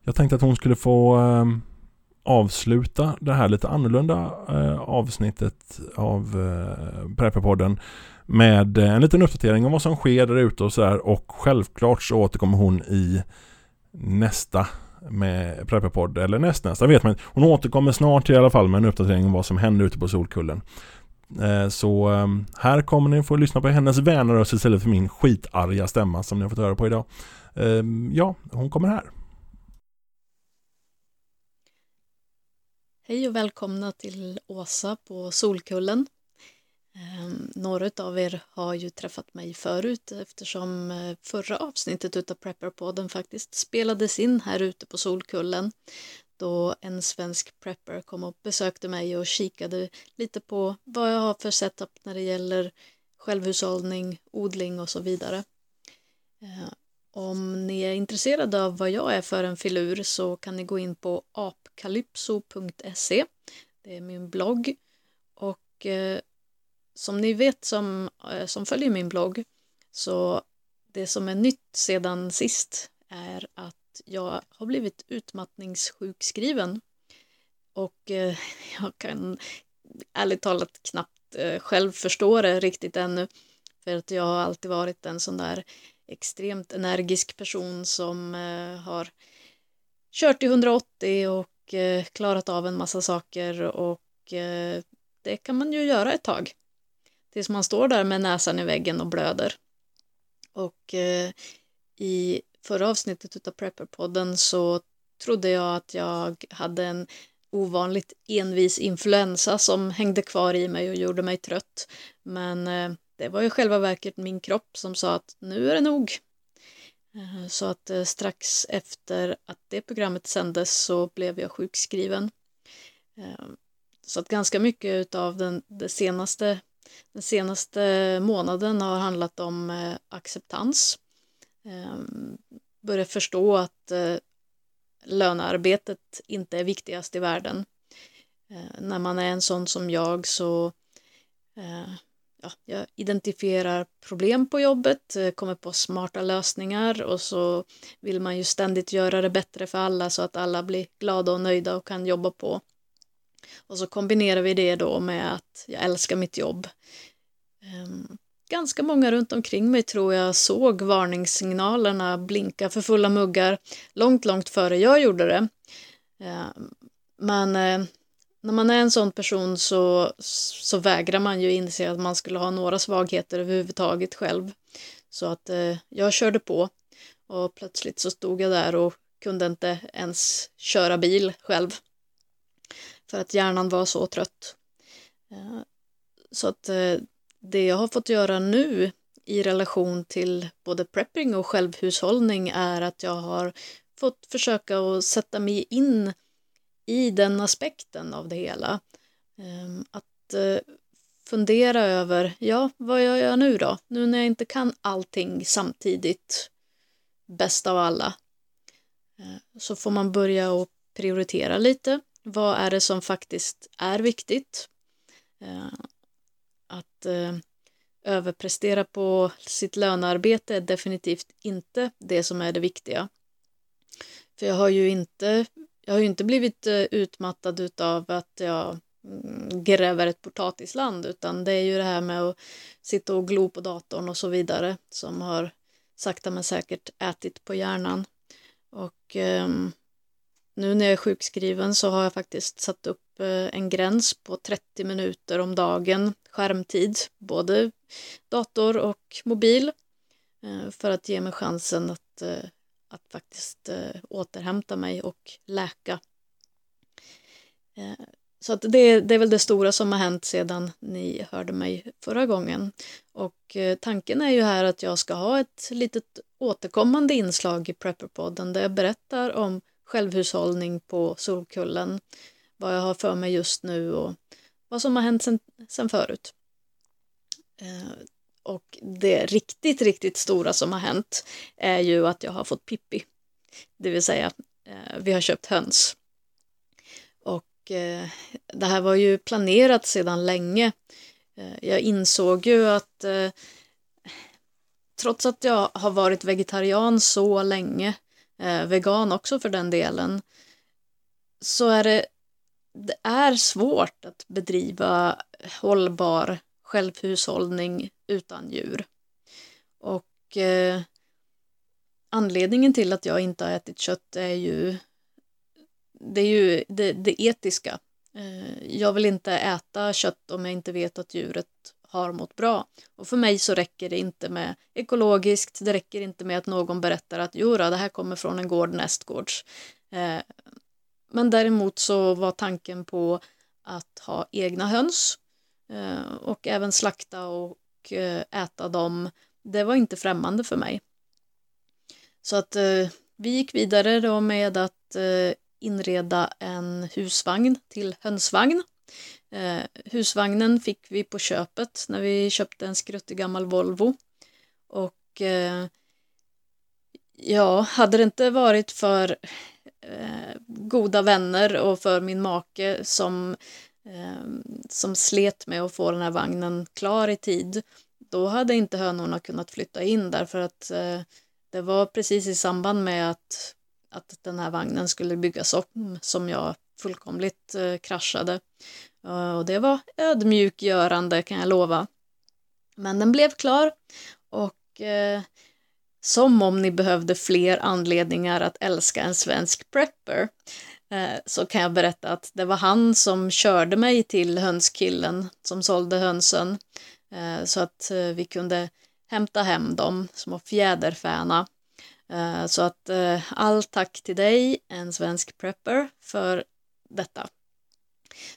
jag tänkte att hon skulle få eh, avsluta det här lite annorlunda eh, avsnittet av eh, Prepperpodden med eh, en liten uppdatering om vad som sker där ute och sådär och självklart så återkommer hon i nästa med Prepperpodd eller nästnästa vet man Hon återkommer snart i alla fall med en uppdatering om vad som händer ute på Solkullen. Eh, så ehm, här kommer ni få lyssna på hennes vänröst istället för min skitarga stämma som ni har fått höra på idag. Ehm, ja, hon kommer här. Hej och välkomna till Åsa på Solkullen. Ehm, några av er har ju träffat mig förut eftersom eh, förra avsnittet av Prepperpodden faktiskt spelades in här ute på Solkullen då en svensk prepper kom och besökte mig och kikade lite på vad jag har för setup när det gäller självhushållning, odling och så vidare. Eh, om ni är intresserade av vad jag är för en filur så kan ni gå in på apkalypso.se Det är min blogg. Och eh, som ni vet som, eh, som följer min blogg så det som är nytt sedan sist är att jag har blivit utmattningssjukskriven. Och eh, jag kan ärligt talat knappt eh, själv förstå det riktigt ännu. För att jag har alltid varit en sån där extremt energisk person som eh, har kört i 180 och eh, klarat av en massa saker och eh, det kan man ju göra ett tag. Tills man står där med näsan i väggen och blöder. Och eh, i förra avsnittet av Prepperpodden så trodde jag att jag hade en ovanligt envis influensa som hängde kvar i mig och gjorde mig trött. Men eh, det var ju själva verket min kropp som sa att nu är det nog. Eh, så att eh, strax efter att det programmet sändes så blev jag sjukskriven. Så att ganska mycket av den, det senaste, den senaste månaden har handlat om acceptans. Ehm, börja förstå att eh, lönearbetet inte är viktigast i världen. Ehm, när man är en sån som jag så eh, ja, jag identifierar problem på jobbet, eh, kommer på smarta lösningar och så vill man ju ständigt göra det bättre för alla så att alla blir glada och nöjda och kan jobba på. Och så kombinerar vi det då med att jag älskar mitt jobb. Ehm, ganska många runt omkring mig tror jag såg varningssignalerna blinka för fulla muggar långt, långt före jag gjorde det. Eh, men eh, när man är en sån person så, så vägrar man ju inse att man skulle ha några svagheter överhuvudtaget själv. Så att eh, jag körde på och plötsligt så stod jag där och kunde inte ens köra bil själv. För att hjärnan var så trött. Så att det jag har fått göra nu i relation till både prepping och självhushållning är att jag har fått försöka att sätta mig in i den aspekten av det hela. Ehm, att eh, fundera över, ja, vad gör jag nu då? Nu när jag inte kan allting samtidigt, bäst av alla, ehm, så får man börja och prioritera lite. Vad är det som faktiskt är viktigt? Ehm, Eh, att överprestera på sitt lönearbete är definitivt inte det som är det viktiga. För jag har ju inte jag har ju inte blivit eh, utmattad av att jag mm, gräver ett potatisland utan det är ju det här med att sitta och glo på datorn och så vidare som har sakta men säkert ätit på hjärnan. Och ehm, nu när jag är sjukskriven så har jag faktiskt satt upp eh, en gräns på 30 minuter om dagen skärmtid, både dator och mobil, eh, för att ge mig chansen att eh, att faktiskt återhämta mig och läka. Så att det, det är väl det stora som har hänt sedan ni hörde mig förra gången. Och tanken är ju här att jag ska ha ett litet återkommande inslag i Prepperpodden där jag berättar om självhushållning på Solkullen, vad jag har för mig just nu och vad som har hänt sen, sen förut. Eh, och det riktigt, riktigt stora som har hänt är ju att jag har fått Pippi. Det vill säga, eh, vi har köpt höns. Och eh, det här var ju planerat sedan länge. Eh, jag insåg ju att eh, trots att jag har varit vegetarian så länge, Eh, vegan också för den delen, så är det, det är svårt att bedriva hållbar självhushållning utan djur. Och eh, anledningen till att jag inte har ätit kött är ju det, är ju det, det etiska. Eh, jag vill inte äta kött om jag inte vet att djuret har mått bra. Och för mig så räcker det inte med ekologiskt, det räcker inte med att någon berättar att jodå, det här kommer från en gård nästgårds. Eh, men däremot så var tanken på att ha egna höns Eh, och även slakta och eh, äta dem. Det var inte främmande för mig. Så att eh, vi gick vidare då med att eh, inreda en husvagn till hönsvagn. Eh, husvagnen fick vi på köpet när vi köpte en skruttig gammal Volvo. Och eh, Ja, hade det inte varit för eh, goda vänner och för min make som, eh, som slet med att få den här vagnen klar i tid, då hade inte hönorna kunnat flytta in därför att eh, det var precis i samband med att, att den här vagnen skulle byggas om som jag fullkomligt eh, kraschade. Eh, och det var ödmjukgörande kan jag lova. Men den blev klar och eh, som om ni behövde fler anledningar att älska en svensk prepper eh, så kan jag berätta att det var han som körde mig till hönskillen som sålde hönsen eh, så att eh, vi kunde hämta hem dem, små fjäderfäna. Eh, så att all tack till dig, en svensk prepper, för detta.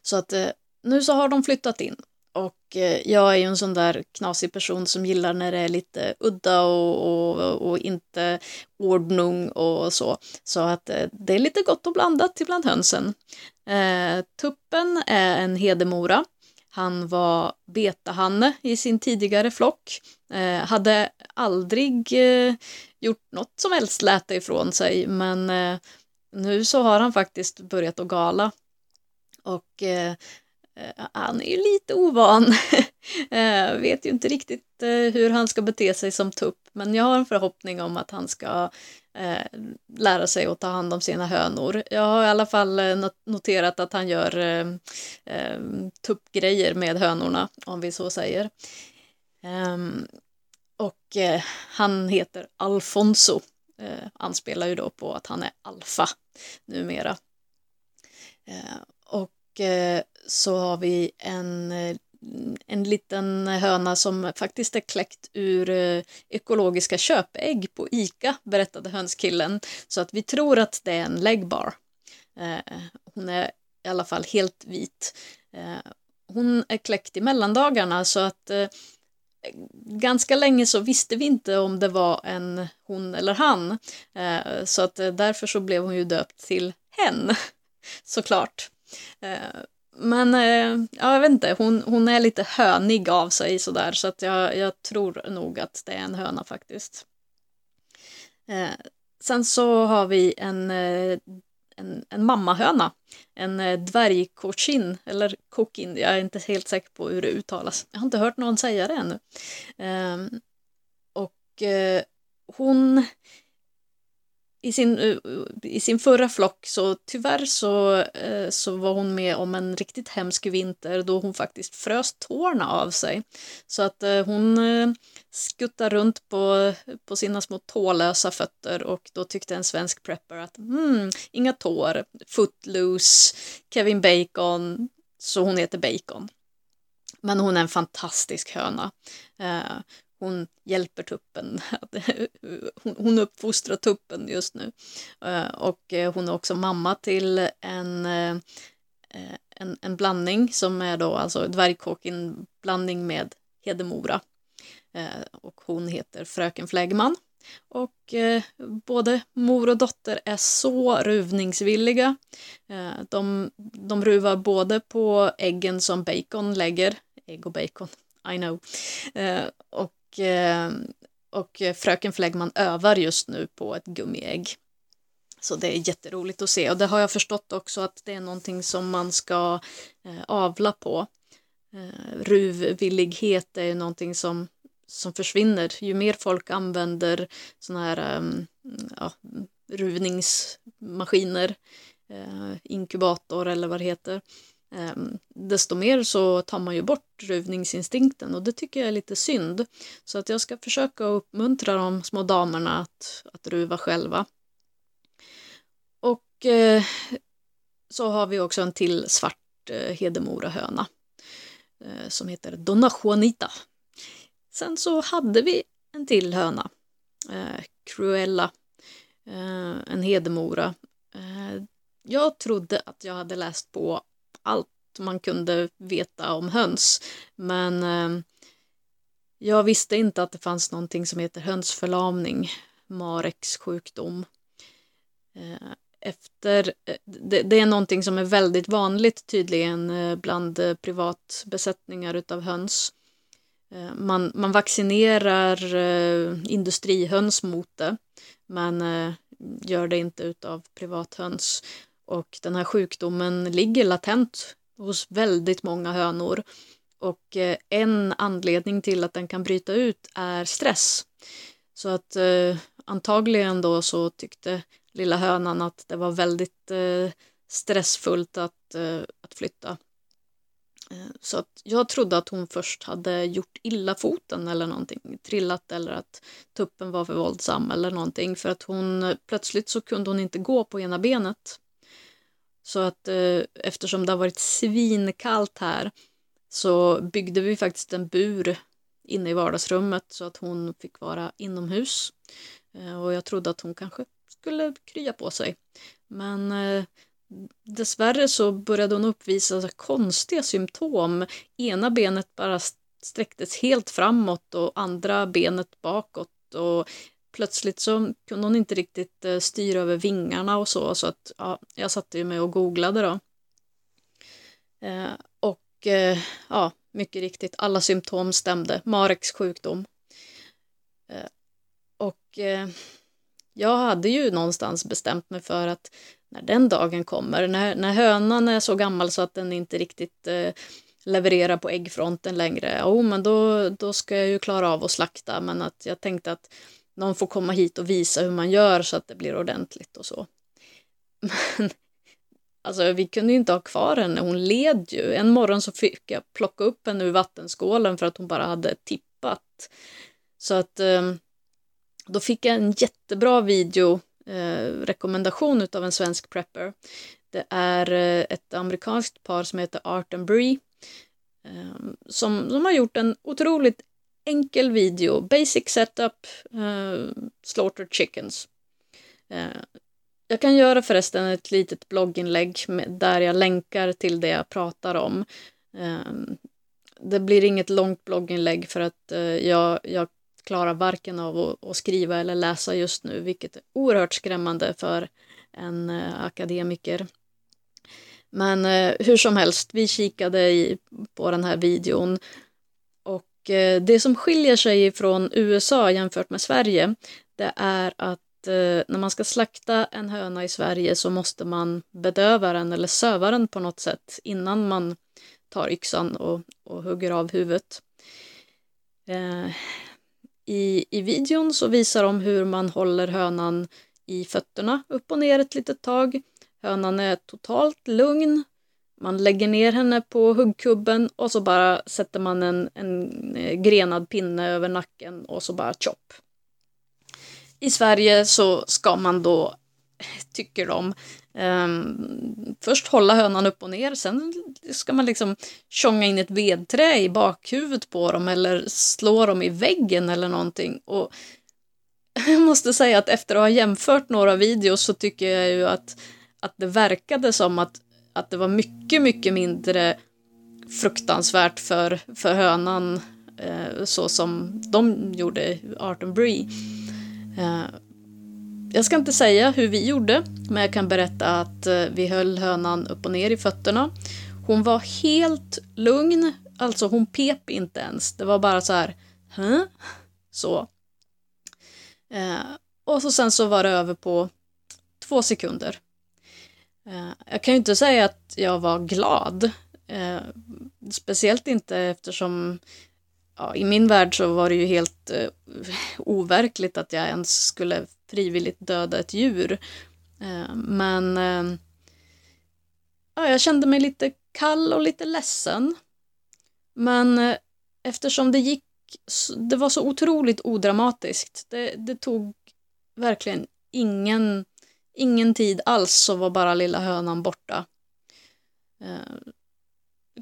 Så att eh, nu så har de flyttat in och eh, jag är ju en sån där knasig person som gillar när det är lite udda och, och, och inte ordnung och så. Så att eh, det är lite gott och blandat ibland hönsen. Eh, tuppen är en hedemora. Han var betahanne i sin tidigare flock. Eh, hade aldrig eh, gjort något som helst läte ifrån sig men eh, nu så har han faktiskt börjat att gala. Och Eh, han är ju lite ovan. eh, vet ju inte riktigt eh, hur han ska bete sig som tupp, men jag har en förhoppning om att han ska eh, lära sig att ta hand om sina hönor. Jag har i alla fall eh, noterat att han gör eh, eh, tuppgrejer med hönorna, om vi så säger. Ehm, och eh, han heter Alfonso. anspelar ju då på att han är alfa numera och eh, så har vi en, eh, en liten höna som faktiskt är kläckt ur eh, ekologiska köpägg på ICA, berättade hönskillen. Så att vi tror att det är en läggbar. Hon är i alla fall helt vit. Hon är kläckt i mellandagarna så att ganska länge så visste vi inte om det var en hon eller han. Så att därför så blev hon ju döpt till hen, såklart Eh, men eh, ja, jag vet inte, hon, hon är lite hönig av sig sådär så att jag, jag tror nog att det är en höna faktiskt. Eh, sen så har vi en, en, en mammahöna, en dvärgkochin, eller kokin, jag är inte helt säker på hur det uttalas. Jag har inte hört någon säga det ännu. Ehm, och hon i sin, eh, i sin förra flock så tyvärr så, eh, så var hon med om en riktigt hemsk vinter då hon faktiskt frös tårna av sig. Så att eh, hon skuttar runt på, på sina små tålösa fötter och då tyckte en svensk prepper att mm, inga tår, footloose, Kevin Bacon, så hon heter Bacon. Men hon är en fantastisk höna hon hjälper tuppen. hon uppfostrar tuppen just nu. Eh, och eh, hon är också mamma till en, eh, en, en blandning som är då alltså dvärgkåken blandning med Hedemora. Och hon heter Fröken Fläggman. Och eh, både mor och dotter är så ruvningsvilliga. Eh, de, de ruvar både på äggen som bacon lägger, ägg och bacon, I know, eh, och och, eh, och fröken Fläggman övar just nu på ett gummiägg. Så det är jätteroligt att se och det har jag förstått också att det är någonting som man ska eh, avla på. Eh, ruvvillighet är någonting som, som försvinner. Ju mer folk använder sådana här ehm, ja, ruvningsmaskiner, inkubator eller vad det heter, Ehm, desto mer så tar man ju bort ruvningsinstinkten och det tycker jag är lite synd. Så att jag ska försöka uppmuntra de små damerna att, att ruva själva. Och eh, så har vi också en till svart eh, Hedemora-höna eh, som heter Donna Juanita. Sen så hade vi en till höna, eh, Cruella, eh, en Hedemora. Eh, jag trodde att jag hade läst på allt man kunde veta om höns. Men eh, jag visste inte att det fanns någonting som heter hönsförlamning, Mareks sjukdom. Eh, efter, eh, det, det, är någonting som är väldigt vanligt tydligen eh, bland privatbesättningar utav höns. Eh, man, man vaccinerar eh, industrihöns mot det men eh, gör det inte utav privathöns. Och den här sjukdomen ligger latent hos väldigt många hönor. Och eh, en anledning till att den kan bryta ut är stress. Så att eh, antagligen då så tyckte lilla hönan att det var väldigt eh, stressfullt att, eh, att flytta. Eh, så att jag trodde att hon först hade gjort illa foten eller någonting, trillat eller att tuppen var för våldsam eller någonting för att hon eh, plötsligt så kunde hon inte gå på ena benet. Så att eh, eftersom det har varit svinkallt här så byggde vi faktiskt en bur inne i vardagsrummet så att hon fick vara inomhus. Eh, och jag trodde att hon kanske skulle krya på sig. Men eh, dessvärre så började hon uppvisa konstiga symptom. Ena benet bara sträcktes helt framåt och andra benet bakåt. Och plötsligt så kunde hon inte riktigt eh, styra över vingarna och så. Så att ja, jag satte ju mig och googlade då. Eh, och eh, ja, mycket riktigt, alla symptom stämde. Mareks sjukdom. Eh, och eh, jag hade ju någonstans bestämt mig för att när den dagen kommer, när, när hönan är så gammal så att den inte riktigt eh, levererar på äggfronten längre, jo men då, då ska jag ju klara av att slakta, men att jag tänkte att någon får komma hit och visa hur man gör så att det blir ordentligt och så. Men alltså vi kunde ju inte ha kvar henne, hon led ju. En morgon så fick jag plocka upp henne ur vattenskålen för att hon bara hade tippat. Så att ehm, då fick jag en jättebra video eh, rekommendation en svensk prepper. Det är eh, ett amerikanskt par som heter Art and Bree eh, som, som har gjort en otroligt enkel video, basic setup, uh, slaughter chickens. Uh, jag kan göra förresten ett litet blogginlägg med, där jag länkar till det jag pratar om. Uh, det blir inget långt blogginlägg för att jag, jag klarar varken av att, att, skriva eller läsa just nu, vilket är oerhört skrämmande för en akademiker. Men hur som helst, vi kikade i, på den här videon Eh, det som skiljer sig från USA jämfört med Sverige, det är att eh, när man ska slakta en höna i Sverige så måste man bedöva den eller söva den på något sätt innan man tar yxan och, och hugger av huvudet. Eh, I, I videon så visar de hur man håller hönan i fötterna upp och ner ett litet tag. Hönan är totalt lugn man lägger ner henne på huggkubben och så bara sätter man en, en eh, grenad pinne över nacken och så bara chop. I Sverige så ska man då, tycker de, um, först hålla hönan upp och ner, sen ska man liksom tjonga in ett vedträ i bakhuvudet på dem eller slå dem i väggen eller någonting. Och jag måste säga att efter att ha jämfört några videos så tycker jag ju att, att det verkade som att att det var mycket, mycket mindre fruktansvärt för, för hönan eh, så som de gjorde, Art and Bree. Eh, jag ska inte säga hur vi gjorde, men jag kan berätta att eh, vi höll hönan upp och ner i fötterna. Hon var helt lugn, alltså hon pep inte ens. Det var bara så här, Hä? Så. Eh, och så sen så var det över på två sekunder. Eh, jag kan ju inte säga att jag var glad. Eh, speciellt inte eftersom ja, i min värld så var det ju helt eh, overkligt att jag ens skulle frivilligt döda ett djur. Eh, men eh, ja, jag kände mig lite kall och lite ledsen. Men eftersom det gick, det var så otroligt odramatiskt. Det, det tog verkligen ingen ingen tid alls så var bara lilla hönan borta. Eh,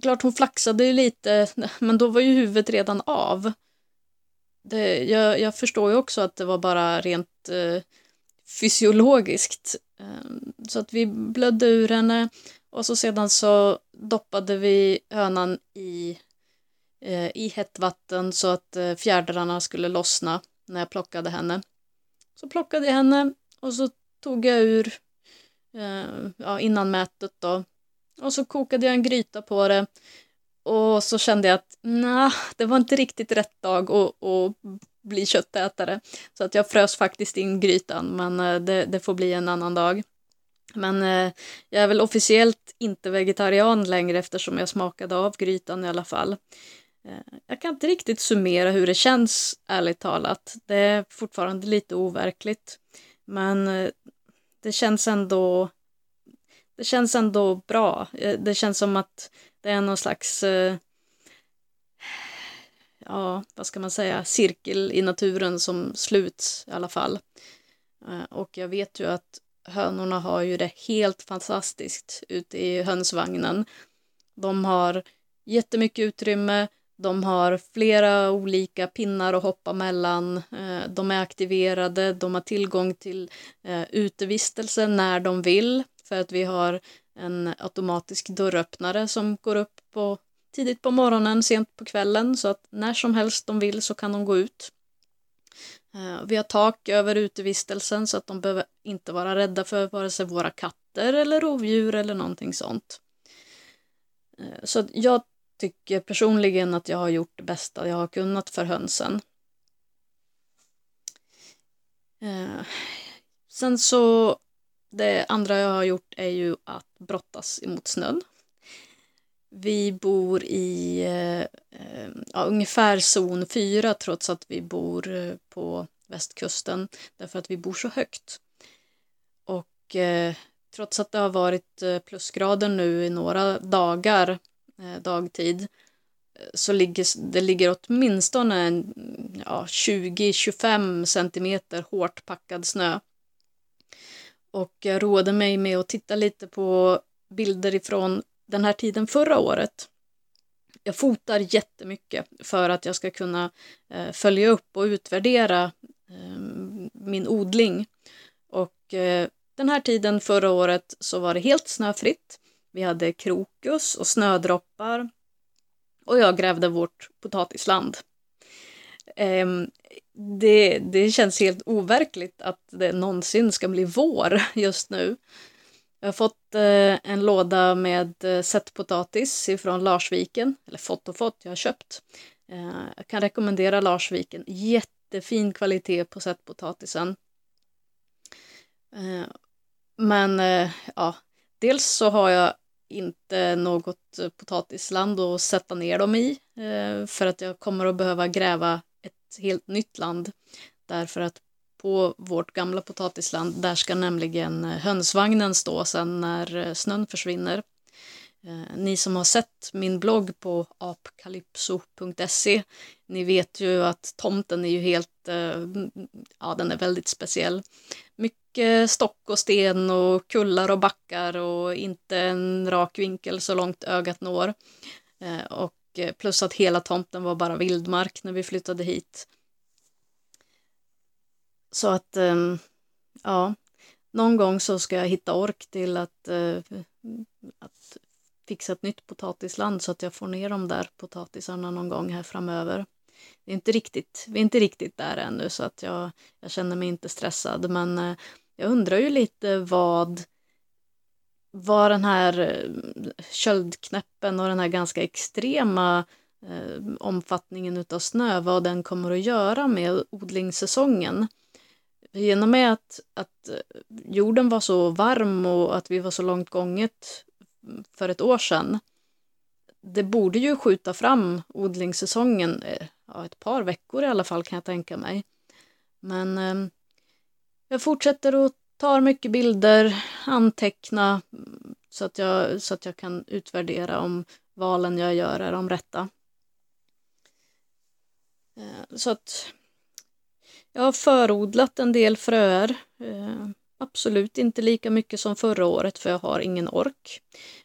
klart hon flaxade ju lite, men då var ju huvudet redan av. Det, jag, jag, förstår ju också att det var bara rent eh, fysiologiskt. Eh, så att vi blödde ur henne och så sedan så doppade vi hönan i, eh, i hett vatten så att eh, fjädrarna skulle lossna när jag plockade henne. Så plockade jag henne och så tog jag ur eh, ja, innan mätet då. Och så kokade jag en gryta på det. och så kände jag att nej, det var inte riktigt rätt dag att, att bli köttätare. Så att jag frös faktiskt in grytan, men eh, det, det får bli en annan dag. Men eh, jag är väl officiellt inte vegetarian längre eftersom jag smakade av grytan i alla fall. Eh, jag kan inte riktigt summera hur det känns, ärligt talat. Det är fortfarande lite overkligt. Men eh, det känns ändå det känns ändå bra. Eh, det känns som att det är någon slags eh, ja, vad ska man säga, cirkel i naturen som sluts i alla fall. Eh, och jag vet ju att hönorna har ju det helt fantastiskt ute i hönsvagnen. De har jättemycket utrymme, de har flera olika pinnar att hoppa mellan, eh, de är aktiverade, de har tillgång till eh, utevistelse när de vill för att vi har en automatisk dörröppnare som går upp på tidigt på morgonen, sent på kvällen så att när som helst de vill så kan de gå ut. Eh, vi har tak över utevistelsen så att de behöver inte vara rädda för vare sig våra katter eller rovdjur eller någonting sånt. Så jag tycker personligen att jag har gjort det bästa jag har kunnat för hönsen. Eh, sen så det andra jag har gjort är ju att brottas emot snön. Vi bor i eh, eh ja, ungefär zon 4 trots att vi bor eh, på västkusten därför att vi bor så högt. Och eh, trots att det har varit eh, plusgrader nu i några dagar Eh, dagtid eh, så ligger det ligger åtminstone ja, 20-25 centimeter hårt packad snö. Och jag råder mig med att titta lite på bilder ifrån den här tiden förra året. Jag fotar jättemycket för att jag ska kunna eh, följa upp och utvärdera ehm, min odling. Och den här tiden förra året så var det helt snöfritt. Vi hade krokus och snödroppar och jag grävde vårt potatisland. Um, det, det känns helt overkligt att det någonsin ska bli vår just nu. Jag har fått eh, en låda med eh, sättpotatis ifrån Larsviken. Eller fått och fått, jag har köpt. Eh, jag kan rekommendera Larsviken. Jättefin kvalitet på sättpotatisen. Eh, men eh, ja, dels så har jag inte något eh, potatisland att sätta ner dem i. Eh, för att jag kommer att behöva gräva ett helt nytt land. Därför att på vårt gamla potatisland. Där ska nämligen eh, hönsvagnen stå sen när snön försvinner. Ni som har sett min blogg på apkalypso.se ni vet ju att tomten är ju helt, ja den är väldigt speciell. Mycket stock och sten och kullar och backar och inte en rak vinkel så långt ögat når. Eh, och eh, plus att hela tomten var bara vildmark när vi flyttade hit. Så att, ehm, ja, någon gång så ska jag hitta ork till att, att fixa ett nytt potatisland så att jag får ner de där potatisarna någon gång här framöver. Det är inte riktigt, vi är inte riktigt där ännu så att jag, jag känner mig inte stressad men eh, jag undrar ju lite vad vad den här eh, köldknäppen och den här ganska extrema eh, omfattningen utav snö, vad den kommer att göra med odlingssäsongen genom med att, att eh, jorden var så varm och att vi var så långt gånget för ett år sedan. Det borde ju skjuta fram odlingssäsongen eh, ja, ett par veckor i alla fall kan jag tänka mig. Men eh, jag fortsätter att ta mycket bilder, anteckna så att, jag, så att jag kan utvärdera om valen jag gör är de rätta. Eh, så att jag har förodlat en del fröer. Eh, absolut inte lika mycket som förra året för jag har ingen ork.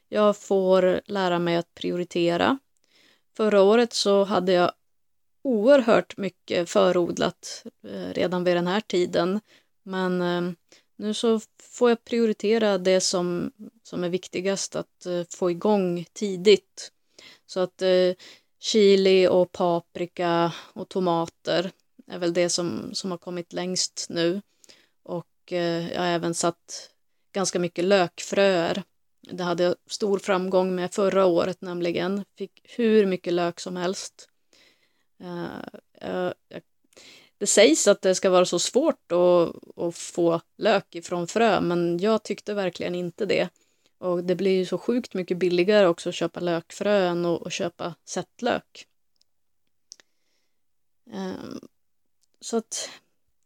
Jag får lära mig att prioritera. Förra året så hade jag oerhört mycket förodlat eh, redan vid den här tiden. Men eh, nu så får jag prioritera det som, som är viktigast att eh, få igång tidigt. Så att eh, chili och paprika och tomater är väl det som, som har kommit längst nu. Och eh, jag har även satt ganska mycket lökfröer Det hade jag stor framgång med förra året nämligen. Fick hur mycket lök som helst. Uh, det sägs att det ska vara så svårt att, att, få lök ifrån frö, men jag tyckte verkligen inte det. Och det blir ju så sjukt mycket billigare också att köpa lökfrön och, att, köpa sättlök. Um, så att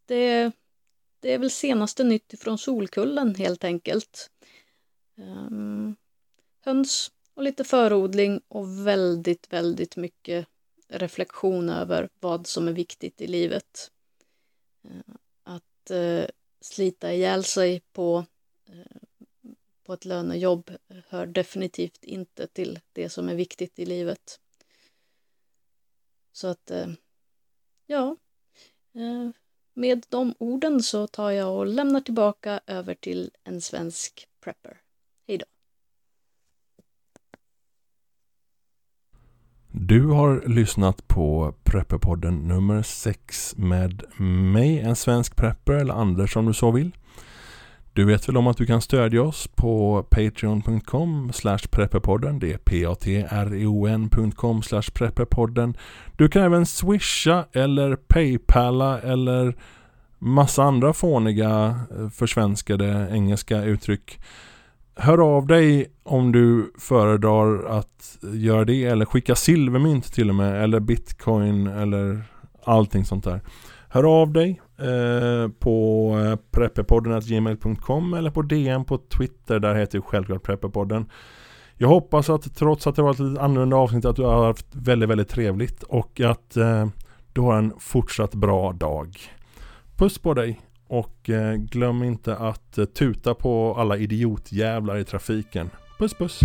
det, det är väl senaste nytt från Solkullen helt enkelt. Um, höns och lite förodling och väldigt, väldigt mycket reflektion över vad som är viktigt i livet. Eh, att eh, slita ihjäl sig på, eh, på ett lönejobb hör definitivt inte till det som är viktigt i livet. Så att, ja, med de orden så tar jag och lämnar tillbaka över till en svensk prepper. Hej då! Du har lyssnat på Prepperpodden nummer 6 med mig, en svensk prepper eller Anders om du så vill. Du vet väl om att du kan stödja oss på patreon.com prepperpodden. Det är p-a-t-r-e-o-n.com prepperpodden. Du kan även swisha eller paypala eller massa andra fåniga eh, försvenskade engelska uttryck. Hör av dig om du föredrar att göra det eller skicka silvermynt till och med eller bitcoin eller allting sånt där. Hör av dig eh, på eh, eller på DM på Twitter. Där heter ju självklart Prepperpodden. Jag hoppas att trots att det var ett lite annorlunda avsnitt att du har haft väldigt, väldigt trevligt och att eh, du har en fortsatt bra dag. Puss på dig och eh, glöm inte att eh, tuta på alla idiotjävlar i trafiken. Puss puss!